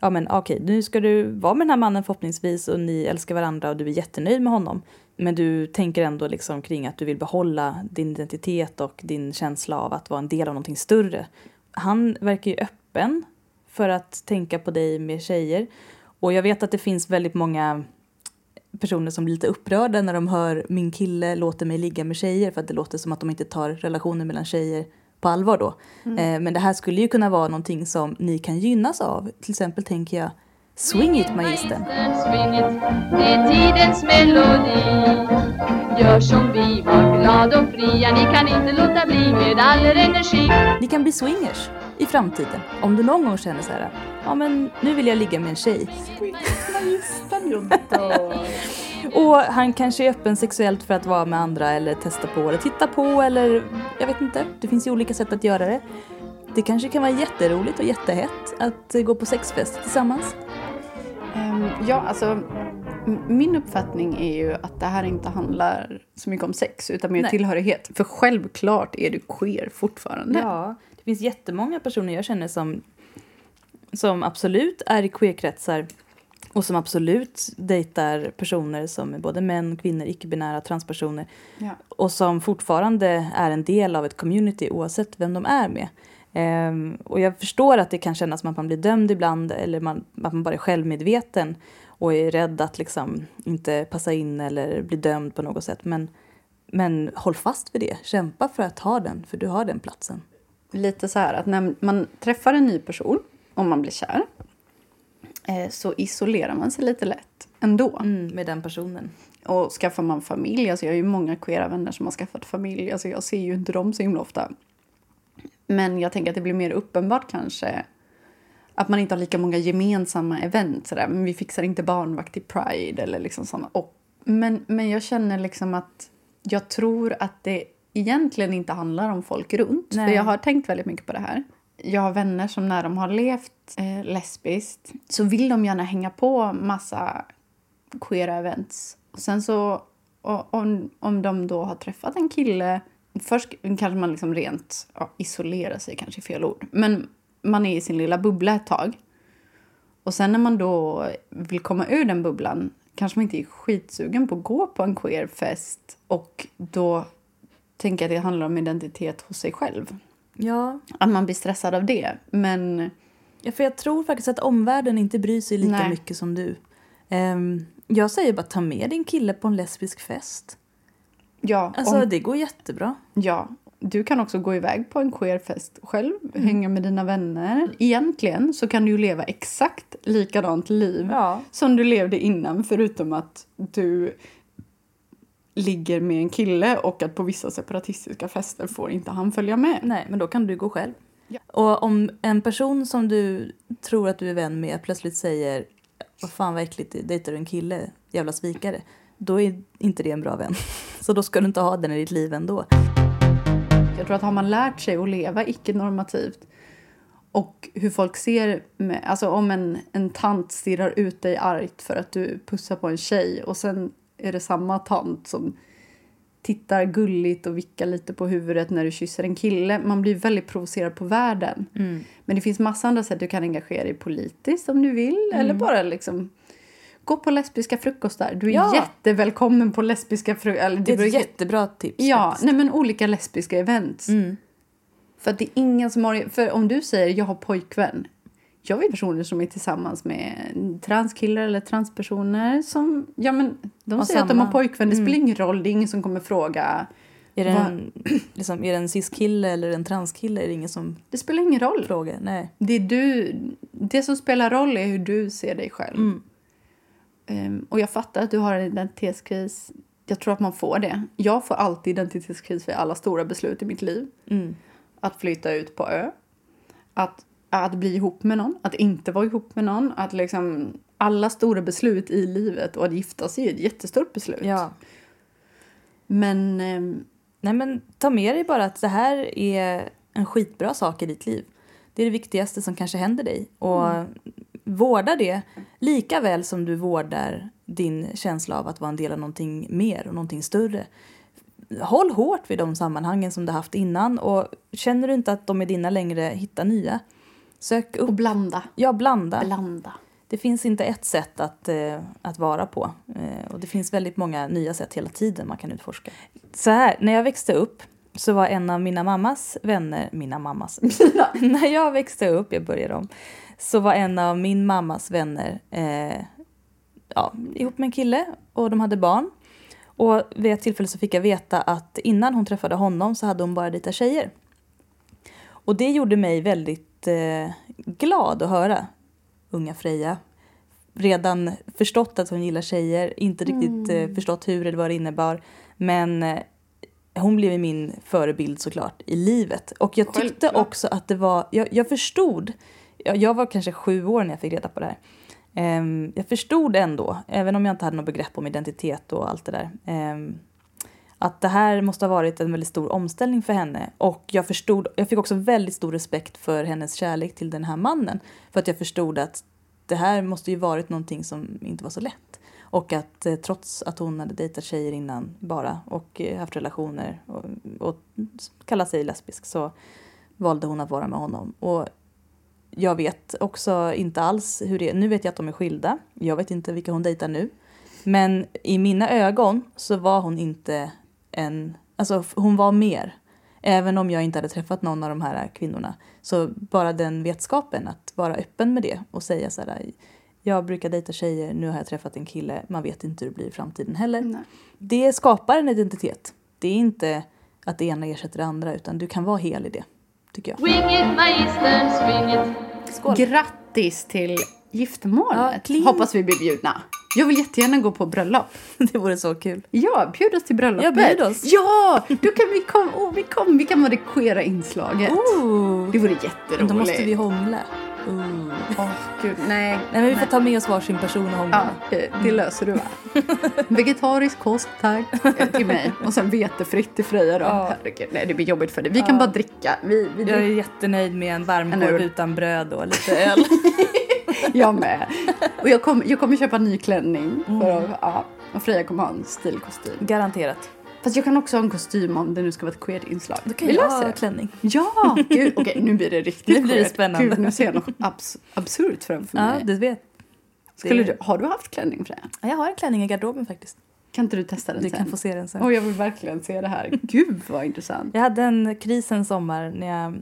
Ja men okej, nu ska du vara med den här mannen förhoppningsvis och ni älskar varandra och du är jättenöjd med honom. Men du tänker ändå liksom kring att du vill behålla din identitet och din känsla av att vara en del av någonting större. Han verkar ju öppen för att tänka på dig med tjejer. Och jag vet att det finns väldigt många personer som blir lite upprörda när de hör min kille låter mig ligga med tjejer för att det låter som att de inte tar relationer mellan tjejer på allvar då. Eh, men det här skulle ju kunna vara någonting som ni kan gynnas av. Till exempel tänker jag Swing it magistern. Swing it, det är tidens melodi Gör som vi, var glad och fria Ni kan inte låta bli med all er energi Ni kan bli swingers i framtiden. Om du någon gång känner så här, ja men nu vill jag ligga med en tjej. Magistern, jag dör. Och han kanske är öppen sexuellt för att vara med andra eller testa på eller titta på eller jag vet inte. Det finns ju olika sätt att göra det. Det kanske kan vara jätteroligt och jättehett att gå på sexfest tillsammans. Mm, ja, alltså min uppfattning är ju att det här inte handlar så mycket om sex utan mer Nej. tillhörighet. För självklart är du queer fortfarande. Ja, det finns jättemånga personer jag känner som, som absolut är i queerkretsar och som absolut dejtar personer som är både män, kvinnor, icke-binära, transpersoner Ja. och som fortfarande är en del av ett community oavsett vem de är med. Ehm, och jag förstår att det kan kännas som att man blir dömd ibland eller man, att man bara är självmedveten och är rädd att liksom inte passa in eller bli dömd på något sätt. Men, men håll fast vid det. Kämpa för att ha den, för du har den platsen. Lite så här att när man träffar en ny person, om man blir kär, eh, så isolerar man sig lite lätt ändå. Mm, med den personen. Och skaffar man familj, alltså jag har ju många queera vänner som har skaffat familj, alltså jag ser ju inte dem så himla ofta. Men jag tänker att det blir mer uppenbart kanske att man inte har lika många gemensamma event. Sådär. Men vi fixar inte barnvakt i Pride eller liksom såna. Och, men, men jag känner liksom att jag tror att det egentligen inte handlar om folk runt. För Nej. jag har tänkt väldigt mycket på det här. Jag har vänner som när de har levt eh, lesbiskt så vill de gärna hänga på massa queera events. Och sen så och, om, om de då har träffat en kille Först kanske man liksom rent ja, isolerar sig, kanske är fel ord. Men man är i sin lilla bubbla ett tag. Och sen när man då vill komma ur den bubblan kanske man inte är skitsugen på att gå på en queerfest. Och då tänker jag att det handlar om identitet hos sig själv. Ja, Att man blir stressad av det. Men Ja, för jag tror faktiskt att omvärlden inte bryr sig lika Nej. mycket som du. Ehm, jag säger bara ta med din kille på en lesbisk fest. Ja, Alltså om, det går jättebra. ja, du kan också gå iväg på en queerfest själv, hänga med dina vänner. Egentligen så kan du leva exakt likadant liv Ja. som du levde innan förutom att du ligger med en kille och att på vissa separatistiska fester får inte han följa med. Nej, men då kan du gå själv. Ja. Och om en person som du tror att du är vän med plötsligt säger vad fan vad äckligt, dejtar du en kille, jävla svikare. Då är inte det en bra vän. Så då ska du inte ha den i ditt liv ändå. Jag tror att har man lärt sig att leva icke-normativt och hur folk ser, med, alltså om en, en tant stirrar ut dig argt för att du pussar på en tjej och sen är det samma tant som tittar gulligt och vickar lite på huvudet när du kysser en kille. Man blir väldigt provocerad på världen. Men det finns massa andra sätt du kan engagera dig politiskt om du vill. Eller bara liksom gå på lesbiska frukostar. Du är Ja. jättevälkommen på lesbiska frukostar. Det är ett jättebra tips. Ja, faktiskt. nej men olika lesbiska events. Mm. För att det är ingen som har... För om du säger jag har pojkvän. Jag vet personer som är tillsammans med transkillar eller transpersoner som... Ja men de Har säger att de har samma. pojkvän. Det spelar Mm. ingen roll. Det är ingen som kommer fråga. Är det en, liksom, är det en cis-kille eller en transkille? Är det ingen som Det spelar ingen roll. frågar? Nej. Det, är du, det som spelar roll är hur du ser dig själv. Mm. Ehm, och jag fattar att du har en identitetskris. Jag tror att man får det. Jag får alltid identitetskris för alla stora beslut i mitt liv. Mm. Att flytta ut på ö. Att, att bli ihop med någon. Att inte vara ihop med någon. Att liksom, alla stora beslut i livet. Och att gifta sig är ett jättestort beslut. Ja. Men ehm, Nej men ta med dig bara att det här är en skitbra sak i ditt liv. Det är det viktigaste som kanske händer dig. Och vårda det lika väl som du vårdar din känsla av att vara en del av någonting mer och någonting större. Håll hårt vid de sammanhangen som du haft innan och känner du inte att de är dina längre, hitta nya. Sök och upp, blanda. ja blanda. Blanda. Det finns inte ett sätt att, eh, att vara på. Eh, och det finns väldigt många nya sätt hela tiden man kan utforska. Så här, när jag växte upp så var en av mina mammas vänner, mina mammas, när jag växte upp, jag börjar om, så var en av min mammas vänner eh, ja, ihop med en kille och de hade barn. Och vid ett tillfälle så fick jag veta att innan hon träffade honom så hade hon bara dejtat tjejer. Och det gjorde mig väldigt eh, glad att höra. Unga Freja. Redan förstått att hon gillar tjejer, inte riktigt eh, förstått hur eller vad det innebar. Men eh, hon blev min förebild såklart i livet. Och jag tyckte också att det var, jag, jag förstod, jag, var kanske sju år när jag fick reda på det här. Ehm, jag förstod ändå, även om jag inte hade något begrepp om identitet och allt det där. Ehm, att det här måste ha varit en väldigt stor omställning för henne. Och jag förstod, jag fick också väldigt stor respekt för hennes kärlek till den här mannen. För att jag förstod att det här måste ju varit någonting som inte var så lätt. Och att eh, trots att hon hade dejtat tjejer innan bara och eh, haft relationer och, och kallat sig lesbisk så valde hon att vara med honom. Och jag vet också inte alls hur det är. Nu vet jag att de är skilda. Jag vet inte vilka hon dejtar nu. Men i mina ögon så var hon inte en... Alltså hon var mer. Även om jag inte hade träffat någon av de här kvinnorna. Så bara den vetskapen, att vara öppen med det och säga så här. Jag brukar dejta tjejer, nu har jag träffat en kille. Man vet inte hur det blir i framtiden heller. Nej. Det skapar en identitet. Det är inte att det ena ersätter det andra utan du kan vara hel i det. Tycker jag. Swing it, my eastern swing it. Skål! Grattis till giftermålet. Ja. Hoppas vi blir bjudna. Jag vill jättegärna gå på bröllop. det vore så kul. Ja, bjud oss till bröllopet. Ja, bjud oss. Ja, då kan vi komma. Oh, vi, kom, vi kan queera inslaget. Oh. Det vore jätteroligt. Då måste vi hångla. Oh. Åh, gud, nej. Nej men vi får ta med oss varsin person och hångla. Ja, det, det löser du va? Vegetarisk kost, tack. Till mig. Och sen vetefritt till Freja då. Ja. Herregud, nej det blir jobbigt för dig. Vi kan Ja. bara dricka. Vi, vi Jag är jättenöjd med en varmkorv utan bröd och lite öl. Jag med. Och jag kommer, jag kommer köpa en ny klänning. Mm. För att, ja, och Freja kommer ha en stilkostym. Garanterat. Fast jag kan också ha en kostym om det nu ska vara ett queer-inslag. Då kan vi jag ha klänning. Ja! Gud, okej nu blir det riktigt Nu blir det spännande. Gud, nu ser jag något abs- absurt framför Ja, mig. du vet. Skulle du, har du haft klänning Freja? Ja, Jag har en klänning i garderoben faktiskt. Kan inte du testa den Du sen? kan få se den sen. Åh, jag vill verkligen se det här. Gud vad intressant. Jag hade en kris en sommar när jag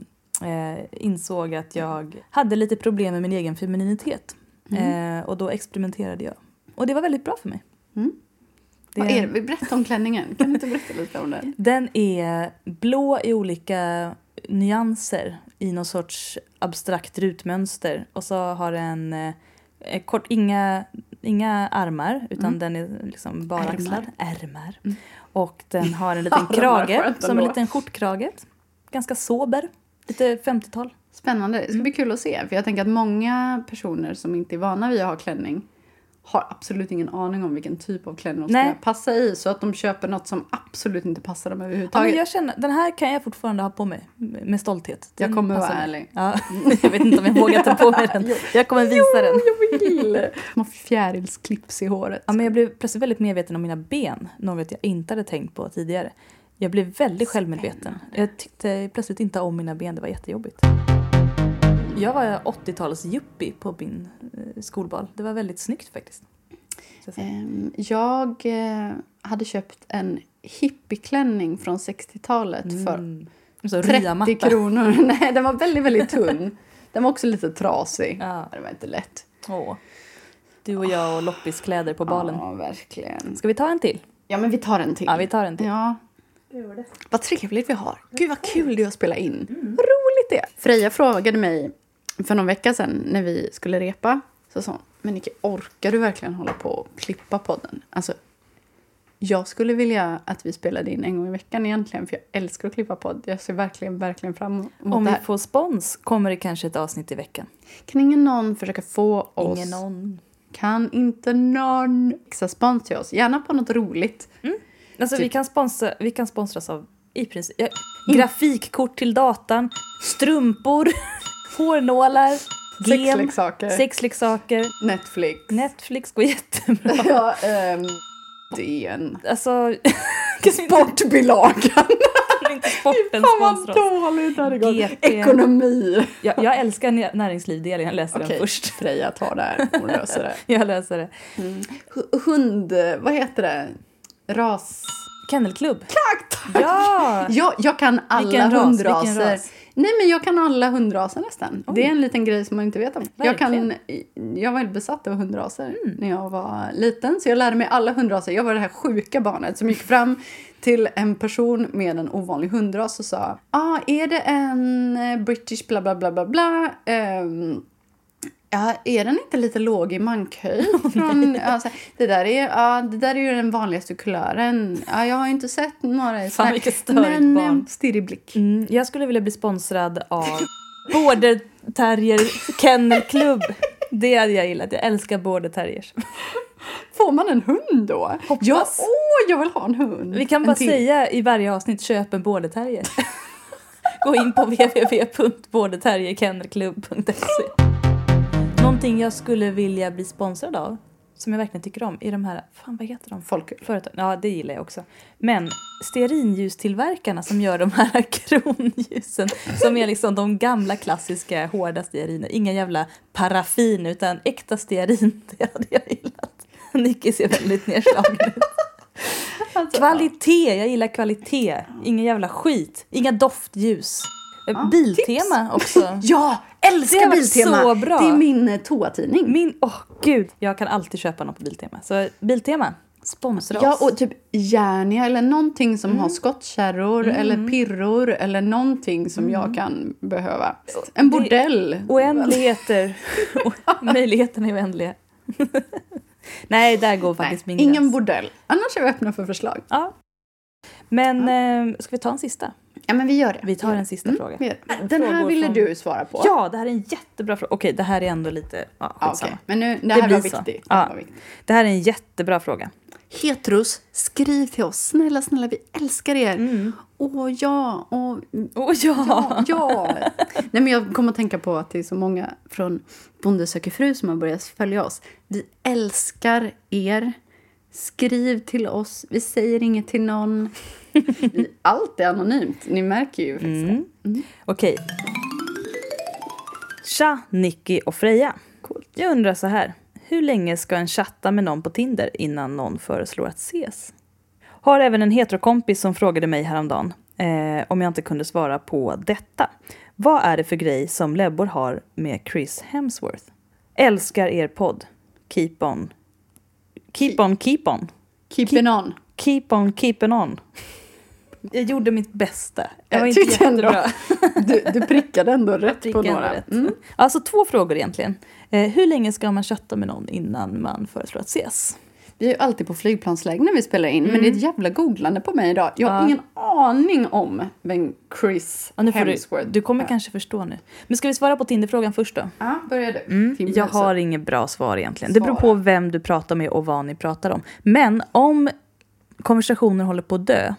eh, insåg att jag hade lite problem med min egen femininitet. Eh, och då experimenterade jag. Och det var väldigt bra för mig. Mm. Det- Vad är det? Berätta om klänningen. Kan du inte berätta lite om den? Den är blå i olika nyanser i någon sorts abstrakt rutmönster. Och så har den eh, eh, kort, inga, inga armar utan Mm. den är liksom bara axlar. Ärmar. Mm. Och den har en liten krage, som en liten skjortkrage. Ganska sober. Lite 50-tal. Spännande. Det ska bli kul att se. För jag tänker att många personer som inte är vana vid att ha klänning har absolut ingen aning om vilken typ av klänning de ska Nej. passa i. Så att de köper något som absolut inte passar dem Ja, men överhuvudtaget. jag känner, den här kan jag fortfarande ha på mig med stolthet. Den Jag kommer vara mig. ärlig. Ja, jag vet inte om jag vågar ta på mig den. Jag kommer visa den. jag vill! Små fjärilsklips i håret. Ja, men jag blev plötsligt väldigt medveten om mina ben, något jag inte hade tänkt på tidigare. Jag blev väldigt självmedveten. Jag tyckte plötsligt inte om mina ben, det var jättejobbigt. Jag var 80-tals yuppie på min skolbal. Det var väldigt snyggt faktiskt. Jag. Ehm, Jag eh, hade köpt en hippieklänning från 60-talet för Mm. Så 30 ryamatta. kronor. Nej, den var väldigt, väldigt tunn. Den var också lite trasig. Ja. Det var inte lätt. Åh. Du och jag och loppiskläder på balen. Ja, verkligen. Ska vi ta en till? Ja, men vi tar en till. Ja, vi tar en till. Ja. Vad trevligt vi har. Gud, vad kul det är att spela in. Vad roligt det är. Freja frågade mig för någon vecka sedan när vi skulle repa. Så sa hon, men Nicky, orkar du verkligen hålla på och klippa podden? Alltså, jag skulle vilja att vi spelade in en gång i veckan egentligen, för jag älskar att klippa podd. Jag ser verkligen, verkligen fram emot Om vi får spons kommer det kanske ett avsnitt i veckan. Kan ingen någon försöka få oss... Ingen någon. Kan inte någon fixa spons till oss? Gärna på något roligt. Alltså Typ. vi, kan sponsra, vi kan sponsras av i princip ja, grafikkort till datan, strumpor, hårnålar, gem, Sexleksaker. sexleksaker. Netflix. Netflix går jättebra. ja, ehm, DN. Alltså, Sportbilagan. inte sporten Fan vad dåligt det hade gått. Ekonomi. Jag, jag älskar nä- näringslivdelen, jag läser Okej, den först. Freja tar det här. Hon löser det. Jag läser det. Hu- Hund, vad heter det? Ras... Kennelklubb. Tack! Ja! Jag, jag kan alla ras, hundraser. ras? Nej men jag kan alla hundraser nästan. Oj. Det är en liten grej som man inte vet om. Jag, kan, jag var helt besatt av hundraser Mm. när jag var liten. Så jag lärde mig alla hundraser. Jag var det här sjuka barnet som gick fram till en person med en ovanlig hundras och sa ah, är det en eh, British bla bla bla bla bla Ehm, Ja, är den inte lite låg i mankhöjd? Från, alltså, det, där är, ja, det där är ju den vanligaste kulören. Ja, jag har ju inte sett några i Fan, Men barn. eh, stirrig blick. Mm, jag skulle vilja bli sponsrad av Border Terrier Kennel Club. Det hade jag gillat. Jag älskar Border Terriers. Får man en hund då? Hoppas. Ja, åh, jag vill ha en hund. Vi kan bara säga i varje avsnitt köp en Border Terrier. Gå in på www.borderterrierkennelklubb.se Någonting jag skulle vilja bli sponsrad av, som jag verkligen tycker om, är de här, fan vad heter de? Folköl. Företag. Ja, det gillar jag också. Men stearinljustillverkarna som gör de här kronljusen, som är liksom de gamla klassiska hårda steariner. Inga jävla paraffin, utan äkta stearin. Det hade jag gillat. Nicky ser väldigt nedslagen ut. Kvalitet, jag gillar kvalitet. Ingen jävla skit. Inga doftljus. Biltema också. Ja, Det älskar varit Biltema! så bra. Det är min eh, toatidning. Min, åh gud, jag kan alltid köpa något på Biltema. Så Biltema, sponsra Ja, oss. och typ Järnia eller någonting som Mm. har skottkärror eller pirror eller någonting som jag kan behöva. En Mm. Det- bordell. Oändligheter. Möjligheterna är oändliga. Nej, där går Nej, faktiskt min ingen gräns. bordell. Annars är vi öppna för förslag. Ja. Men eh, ska vi ta en sista? Ja, men vi gör det. Vi tar en sista Mm, fråga. det. Den här ville från- du svara på. Ja, det här är en jättebra fråga. Okej, det här är ändå lite... Ja, Ja, skitsamma. okej. Men nu, det, Det här blir var viktigt. Ja. Det var viktigt. Det här är en jättebra fråga. Heteros, skriv till oss. Snälla, snälla, vi älskar er. Åh ja, åh, Åh ja! ja, ja. Nej, men jag kommer att tänka på att det är så många från Bonde söker fru som har börjat följa oss. Vi älskar er. Skriv till oss. Vi säger inget till någon. Allt är anonymt. Ni märker ju faktiskt det. Okej. Tja, Nicky och Freja. Coolt. Jag undrar så här. Hur länge ska en chatta med någon på Tinder innan någon föreslår att ses? Har även en heterokompis som frågade mig häromdagen eh, om jag inte kunde svara på detta. Vad är det för grej som Lebbor har med Chris Hemsworth? Älskar er podd. Keep on. Keep on, keep on. Keep it on. Keep on, keeping on. Jag gjorde mitt bästa. Jag var inte tyckte jättebra. Du, du prickade ändå rätt på Prickade några. rätt. Mm. Alltså två frågor egentligen. Eh, hur länge ska man chatta med någon innan man föreslår att ses? Vi är ju alltid på flygplansläge när vi spelar in, men det är ett jävla googlande på mig idag. Jag har Ja. ingen aning om vem Chris Ja, nu får du, Hemsworth du kommer är. kanske förstå nu. Men ska vi svara på Tinderfrågan först då? Ja, börjar du. Mm, jag har inget bra svar egentligen. Det beror på Svara. vem du pratar med och vad ni pratar om. Men om konversationer håller på att dö,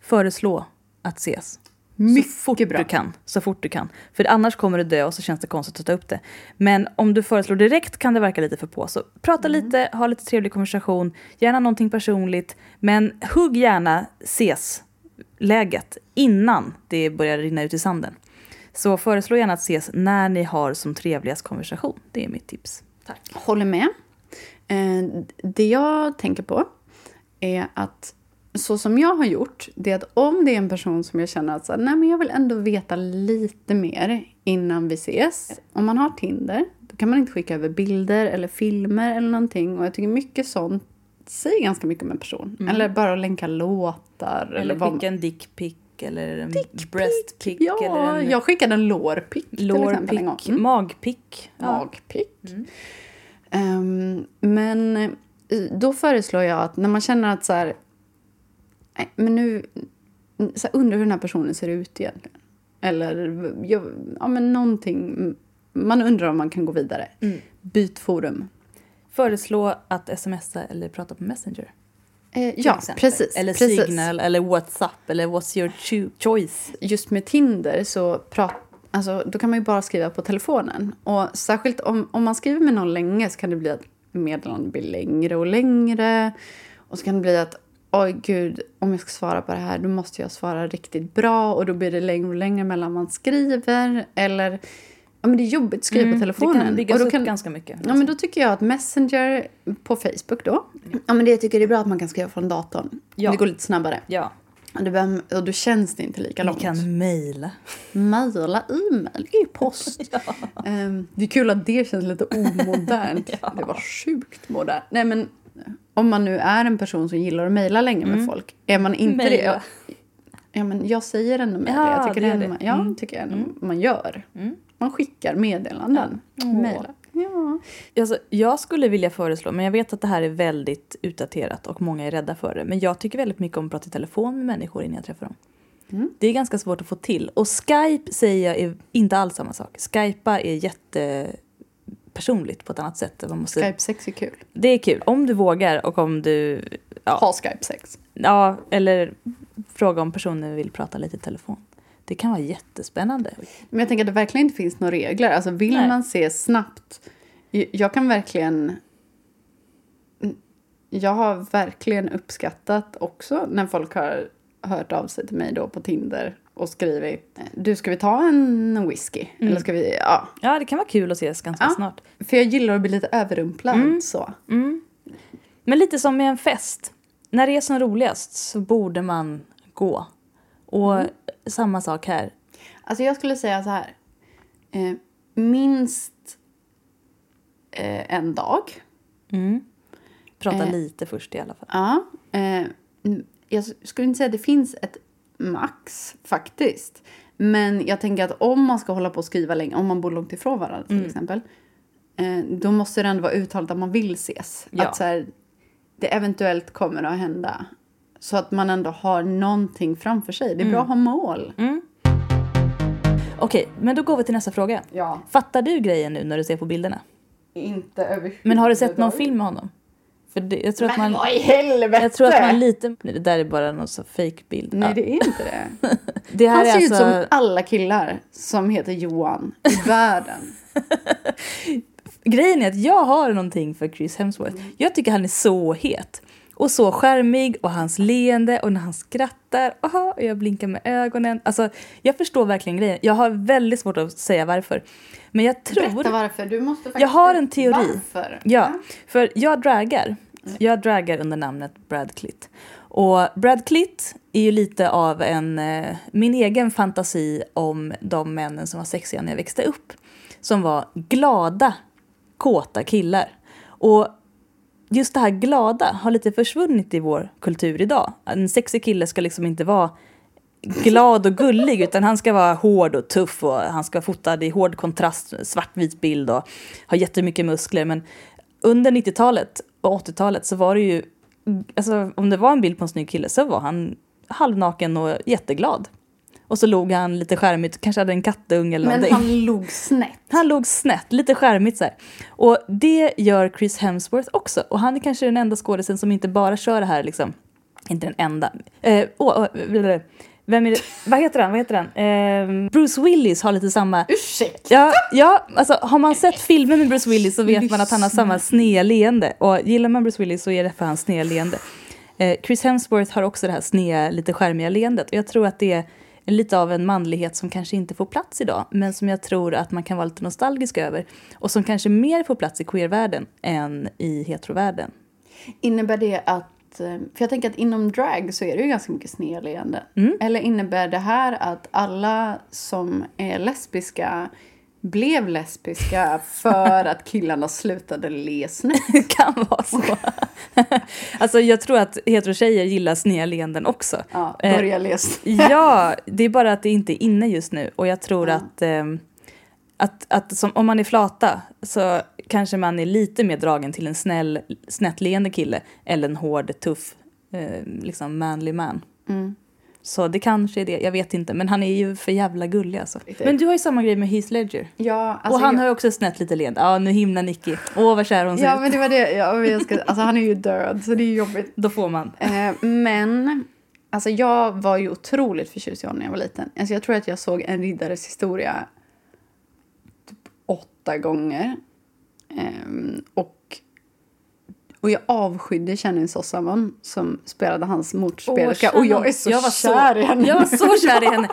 föreslå att ses. Mycket så fort bra. du kan. Så fort du kan. För annars kommer det dö och så känns det konstigt att ta upp det. Men om du föreslår direkt kan det verka lite för på. Så prata Mm. lite, ha lite trevlig konversation, gärna någonting personligt. Men hugg gärna ses-läget innan det börjar rinna ut i sanden. Så föreslå gärna att ses när ni har som trevligast konversation. Det är mitt tips. Tack. Håller med. Eh, det jag tänker på är att så som jag har gjort, det är att om det är en person som jag känner att så, här, nej, men jag vill ändå veta lite mer innan vi ses. Om man har Tinder, då kan man inte skicka över bilder eller filmer eller någonting. Och jag tycker mycket sånt säger ganska mycket om en person. Eller bara länka låtar. Eller, skicka en dickpic eller en breastpic. Ja, eller en jag skickade en lårpick till exempel en gång. lårpic, Mm. magpic. Ja. magpick. Ehm, men eh, då föreslår jag att när man känner att så här, nej, men nu så undrar hur den här personen ser ut egentligen. Eller ja, men någonting. Man undrar om man kan gå vidare. Mm. Byt forum. Föreslå att smsa eller prata på Messenger. Eh, ja, exempel. precis. Eller precis. Signal eller WhatsApp eller what's your cho- choice. just med Tinder så prat, alltså, då kan man ju bara skriva på telefonen. Och särskilt om, om man skriver med någon länge så kan det bli att meddelandet blir längre och längre. Och så kan det bli att oj gud, om jag ska svara på det här då måste jag svara riktigt bra och då blir det längre och längre mellan man skriver. Eller, ja men det är jobbigt att skriva på telefonen. Mm, Det kan byggas och då upp kan, ganska mycket. Ja, men då tycker jag att Messenger på Facebook då. Ja, men det jag tycker det är bra att man kan skriva från datorn. Ja. Det går lite snabbare. Ja, Och, det behöver, och då känns det inte lika långt. kan mejla. Mejla, e-mail, e-post. Ehm, det är kul att det känns lite omodernt. Det var sjukt modernt. Nej, men om man nu är en person som gillar att mejla länge med folk. Är man inte Mejla. det? Ja, men jag säger ändå mejla. Ja, jag tycker det det, det. ja, Mm. tycker jag ändå man gör. Man skickar meddelanden. Ja. Mejlar. Ja. Alltså, jag skulle vilja föreslå, men jag vet att det här är väldigt utdaterat och många är rädda för det. Men jag tycker väldigt mycket om att prata i telefon med människor innan jag träffar dem. Mm. Det är ganska svårt att få till. Och Skype säger jag är inte alls samma sak. Skypa är jättepersonligt på ett annat sätt. Man måste, Skype-sex är kul. Det är kul, om du vågar och om du... Ja, Ha Skype-sex. ja, eller fråga om personen vill prata lite i telefon. Det kan vara jättespännande. Men jag tänker att det verkligen inte finns några regler. Alltså vill Nej. man se snabbt jag kan verkligen... Jag har verkligen uppskattat också när folk har hört av sig till mig då på Tinder och skrivit du ska vi ta en whisky? Eller ska vi, ja. Ja, det kan vara kul att ses ganska Ja. snart. För jag gillar att bli lite överrumplad så. Men lite som med en fest. När det är som roligast så borde man gå. Och samma sak här. Alltså jag skulle säga så här. Eh, minst eh, en dag. Prata Eh. lite först i alla fall. Ja. Eh, mm, jag skulle inte säga att det finns ett max faktiskt. Men jag tänker att om man ska hålla på och skriva länge, om man bor långt ifrån varandra till exempel. Eh, då måste det ändå vara uttalat att man vill ses. Ja. Att så här, det eventuellt kommer att hända. Så att man ändå har någonting framför sig. Det är bra att ha mål. Okej, men då går vi till nästa fråga. Ja. Fattar du grejen nu när du ser på bilderna? Inte överhuvudtaget. Men har du sett någon film med honom? För det, jag tror att Men man... vad i helvete! Jag tror att man lite... Nej, det där är bara någon så fake bild. Nej, Ja. det är inte det. det här Han är ser ut alltså... som alla killar som heter Johan i världen. Grejen är att jag har någonting för Chris Hemsworth. Jag tycker han är så het. Och så charmig och hans leende och när han skrattar. Aha, och jag blinkar med ögonen. Alltså, jag förstår verkligen grejen. Jag har väldigt svårt att säga varför. Men jag tror... Berätta varför. Du måste faktiskt... Jag har en teori. Varför? Ja, för jag draggar. Jag draggar under namnet Brad Clitt. Och Brad Clitt är ju lite av en, eh, min egen fantasi om de männen som var sexiga när jag växte upp. Som var glada, kåta killar. Och just det här glada har lite försvunnit i vår kultur idag. En sexig kille ska liksom inte vara glad och gullig utan han ska vara hård och tuff och han ska vara fotad i hård kontrast, svartvit bild och ha jättemycket muskler. Men under 90-talet och 80-talet så var det ju, alltså om det var en bild på en snygg kille så var han halvnaken och jätteglad. Och så log han lite skärmigt, kanske hade en kattunge eller Men någonting. han log snett. Han låg snett, lite skärmigt så här. Och det gör Chris Hemsworth också. Och han är kanske den enda skådisen som inte bara kör det här liksom. Inte den enda. Eh, åh, blablabla. Vem är det? Vad heter han? Vad heter han? Eh, Bruce Willis har lite samma... Ursäkta? Ja, ja, alltså har man sett filmer med Bruce Willis så vet man att han har samma sneda leende. Och gillar man Bruce Willis så är det för hans sneda leende. Eh, Chris Hemsworth har också det här sneda, lite skärmiga leendet. Och jag tror att det är lite av en manlighet som kanske inte får plats idag. Men som jag tror att man kan vara lite nostalgisk över. Och som kanske mer får plats i queervärlden än i heterovärlden. Innebär det att... eh, För jag tänker att inom drag så är det ju ganska mycket snedleende. Mm. Eller innebär det här att alla som är lesbiska blev lesbiska för att killarna slutade le snett? Det kan vara så. alltså jag tror att heterotjejer gillar sneda leenden också. Ja, Eh, börja le snett. Ja, det är bara att det inte är inne just nu. Och jag tror att, ehm, att, att som, om man är flata så kanske man är lite mer dragen till en snäll, snättleende kille eller en hård, tuff, eh, liksom manly man. Mm. Så det kanske är det, jag vet inte. Men han är ju för jävla gullig alltså. Men du har ju samma grej med Heath Ledger. Ja, alltså och han jag- har ju också ett snett lite leende. Ja, nu himlar Nicky. Åh, vad kär hon ser Ja, ut. men det var det. Ja, jag ska, alltså, han är ju död, så det är jobbigt. Då får man. Eh, men alltså, jag var ju otroligt förtjust i honom när jag var liten. Alltså, jag tror att jag såg En riddares historia åtta gånger. Ehm, och, och jag avskydde Channing Sossamon som spelade hans morspelerska. Åh, och jag är så jag var kär i henne. Jag var så kär i henne.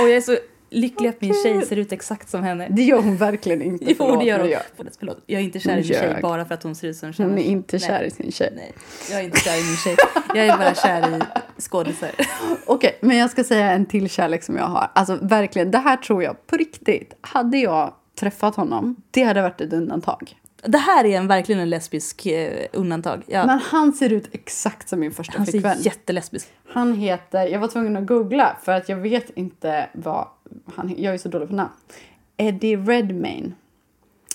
Och jag är så lycklig att min tjej ser ut exakt som henne. Det gör hon verkligen inte. Jo, förlåt, det gör hon. jag- Förlåt, jag är inte kär i min tjej bara för att hon ser ut som Channing. Hon är inte Nej. kär i sin tjej. Nej, jag är inte kär i min tjej. Jag är bara kär i skådisar. Okej, men jag ska säga en till kärlek som jag har. Alltså verkligen, det här tror jag på riktigt. Hade jag träffat honom, det hade varit ett undantag. Det här är en, verkligen en lesbisk eh, undantag. Ja, Men han ser ut exakt som min första han ser flickvän. jättelesbisk Han heter, jag var tvungen att googla för att jag vet inte vad han Jag är så dålig på namn. Eddie Redmayne.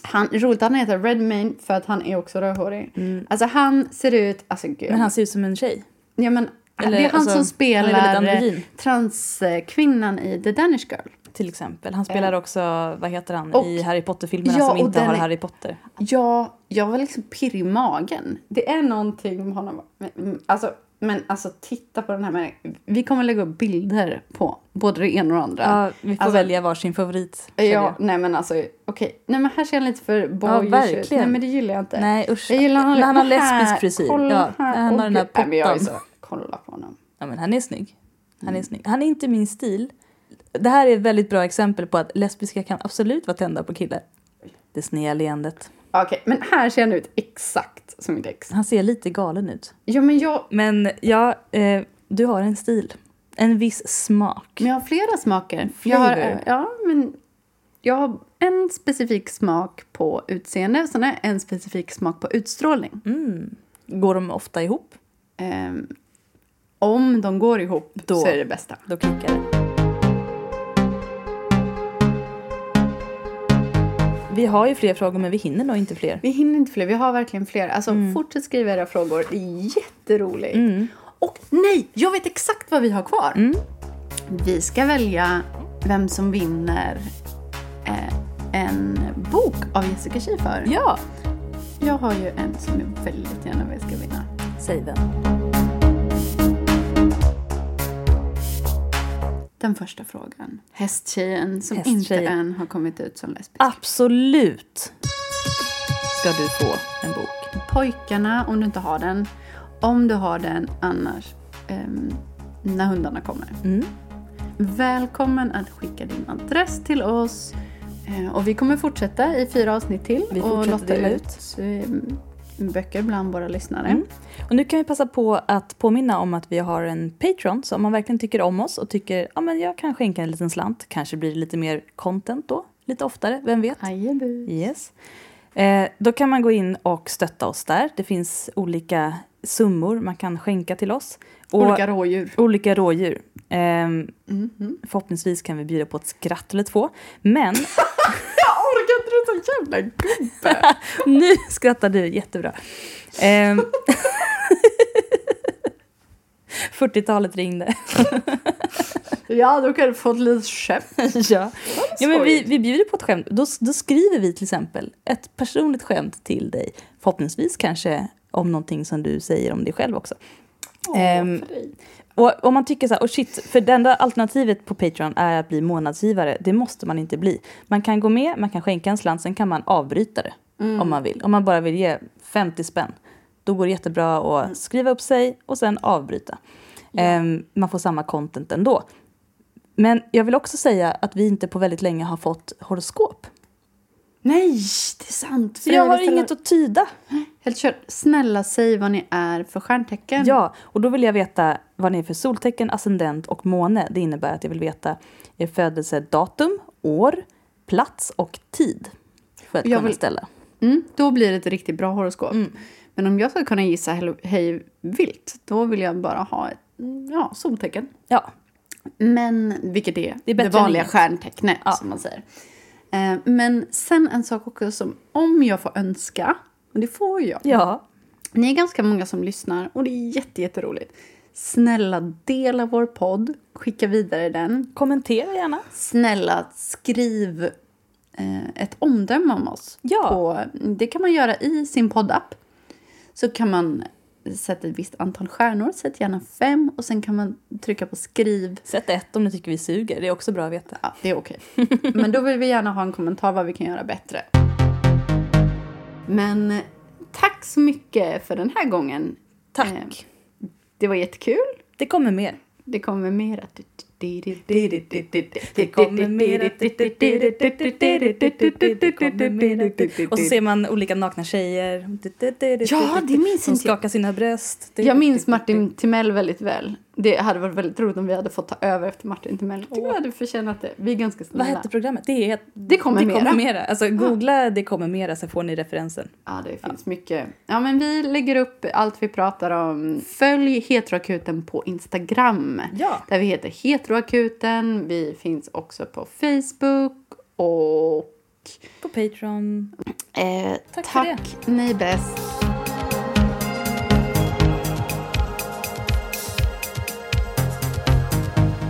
Han, roligt han heter Redmayne för att han är också rödhårig. Alltså han ser ut, alltså gud. Mm. Men han ser ut som en tjej. ja, men, Eller, det är han alltså, som han spelar transkvinnan i The Danish Girl. Till exempel. Han spelar också, vad heter han, Och- i Harry Potter-filmerna Ja, som inte har är- Harry Potter. Ja, jag var liksom pirrig i magen. Det är någonting med honom. Mm, Alltså, Men alltså titta på den här människan. Vi kommer lägga upp bilder på både det ena och det andra. Ja, vi får Alltså- välja varsin favorit. Ja, nej men alltså okej. Nej men här ser han lite för boyish ut. verkligen. Nej men det gillar jag inte. Nej usch. Jag gillar när han har lesbisk frisyr. Kolla Ja, här. han har den här gud. Nej, men jag är pottan. så, kolla på honom. Ja, men han är snygg. Han är snygg. Han är inte min stil. Det här är ett väldigt bra exempel på att lesbiska kan absolut vara tända på killar. Det sneda leendet. Okej, men här ser han ut exakt som mitt ex. Han ser lite galen ut. Ja men jag, Men ja, eh, du har en stil. En viss smak. men jag har flera smaker. Jag har, ja, men jag har en specifik smak på utseende och sen har jag en specifik smak på utstrålning. Mm. Går de ofta ihop? Ehm, om de går ihop Då. så är det det bästa. Då klickar det. Vi har ju fler frågor men vi hinner nog inte fler. Vi hinner inte fler, vi har verkligen fler. Alltså Mm. fortsätt skriva era frågor, det är jätteroligt. Och nej, jag vet exakt vad vi har kvar. Mm. Vi ska välja vem som vinner eh, en bok av Jessica Schiffer. Ja! Jag har ju en som jag väldigt gärna vill ska vinna. Säg vem. Den första frågan. Hästtjejen som Hästtjejen. inte än har kommit ut som lesbisk. Absolut ska du få en bok. Pojkarna, om du inte har den. Om du har den annars, ehm, när hundarna kommer. Mm. Välkommen att skicka din adress till oss. Eh, Och vi kommer fortsätta i fyra avsnitt till Vi och lotta ut eh, böcker bland våra lyssnare. Mm. Och nu kan vi passa på att påminna om att vi har en Patreon. Så om man verkligen tycker om oss och tycker ja men jag kan skänka en liten slant. Kanske blir det lite mer content då. Lite oftare, vem vet? Yes. Eh, då kan man gå in och stötta oss där. Det finns olika summor man kan skänka till oss. Och Olika rådjur. olika rådjur. Ehm, Mhm. förhoppningsvis kan vi bjuda på ett skratt eller två. Men jävla gubbe. nu skrattar du jättebra. Ehm, 40-talet ringde. ja, då kan du få ett litet skämt. ja. ja, men vi, vi bjuder på ett skämt. Då, då skriver vi till exempel ett personligt skämt till dig. Förhoppningsvis kanske om någonting som du säger om dig själv också. För dig. Och om man tycker så här, oh shit, för det enda alternativet på Patreon är att bli månadsgivare. Det måste man inte bli. Man kan gå med, man kan skänka en slant, sen kan man avbryta det om man vill. Om man bara vill ge 50 spänn. Då går det jättebra att skriva upp sig och sen avbryta. Ehm, man får samma content ändå. Men jag vill också säga att vi inte på väldigt länge har fått horoskop. Nej, det är sant. Så jag har inget att tyda. Helt kört. Snälla säg vad ni är för stjärntecken. Ja, och då vill jag veta vad ni är för soltecken, ascendent och måne. Det innebär att jag vill veta er födelsedatum, år, plats och tid. För att Jag kunna vill- ställa. Mm, då blir det ett riktigt bra horoskop. Mm. Men om jag ska kunna gissa hej, hej vilt, då vill jag bara ha ett ja, soltecken. Ja, Men vilket är Det är det vanliga stjärntecknet Ja. som man säger. Eh, men sen en sak också som om jag får önska, och det får jag. ja. Ni är ganska många som lyssnar och det är jätte, jätteroligt. Snälla dela vår podd, skicka vidare den. kommentera gärna. Snälla skriv eh, ett omdöme om oss. Ja. På, det kan man göra i sin poddapp. Så kan man sätta ett visst antal stjärnor, sätt gärna fem och sen kan man trycka på skriv. Sätt ett om ni tycker vi suger, det är också bra att veta. Ja, det är okej. Men då vill vi gärna ha en kommentar vad vi kan göra bättre. Men eh, tack så mycket för den här gången. Tack. Eh, Det var jättekul. Det kommer mer. Det kommer mera. Det kommer mera. Och så ser man olika nakna tjejer. Ja, det minns Som inte jag. skakar sina bröst. Jag minns Martin Timell väldigt väl. Det hade varit väldigt roligt om vi hade fått ta över efter Martin Timell. Jag tycker vi hade förtjänat det. Vi är ganska snälla. Vad hette programmet? Det, är, Det kommer det mera. kommer mera. Alltså googla det kommer mera så får ni referensen. Ja, det finns mycket. Ja, men vi lägger upp allt vi pratar om. Följ Heteroakuten på Instagram. Ja. Där vi heter Heteroakuten. Vi finns också på Facebook. Och På Patreon. eh, Tack för tack, ni bäst.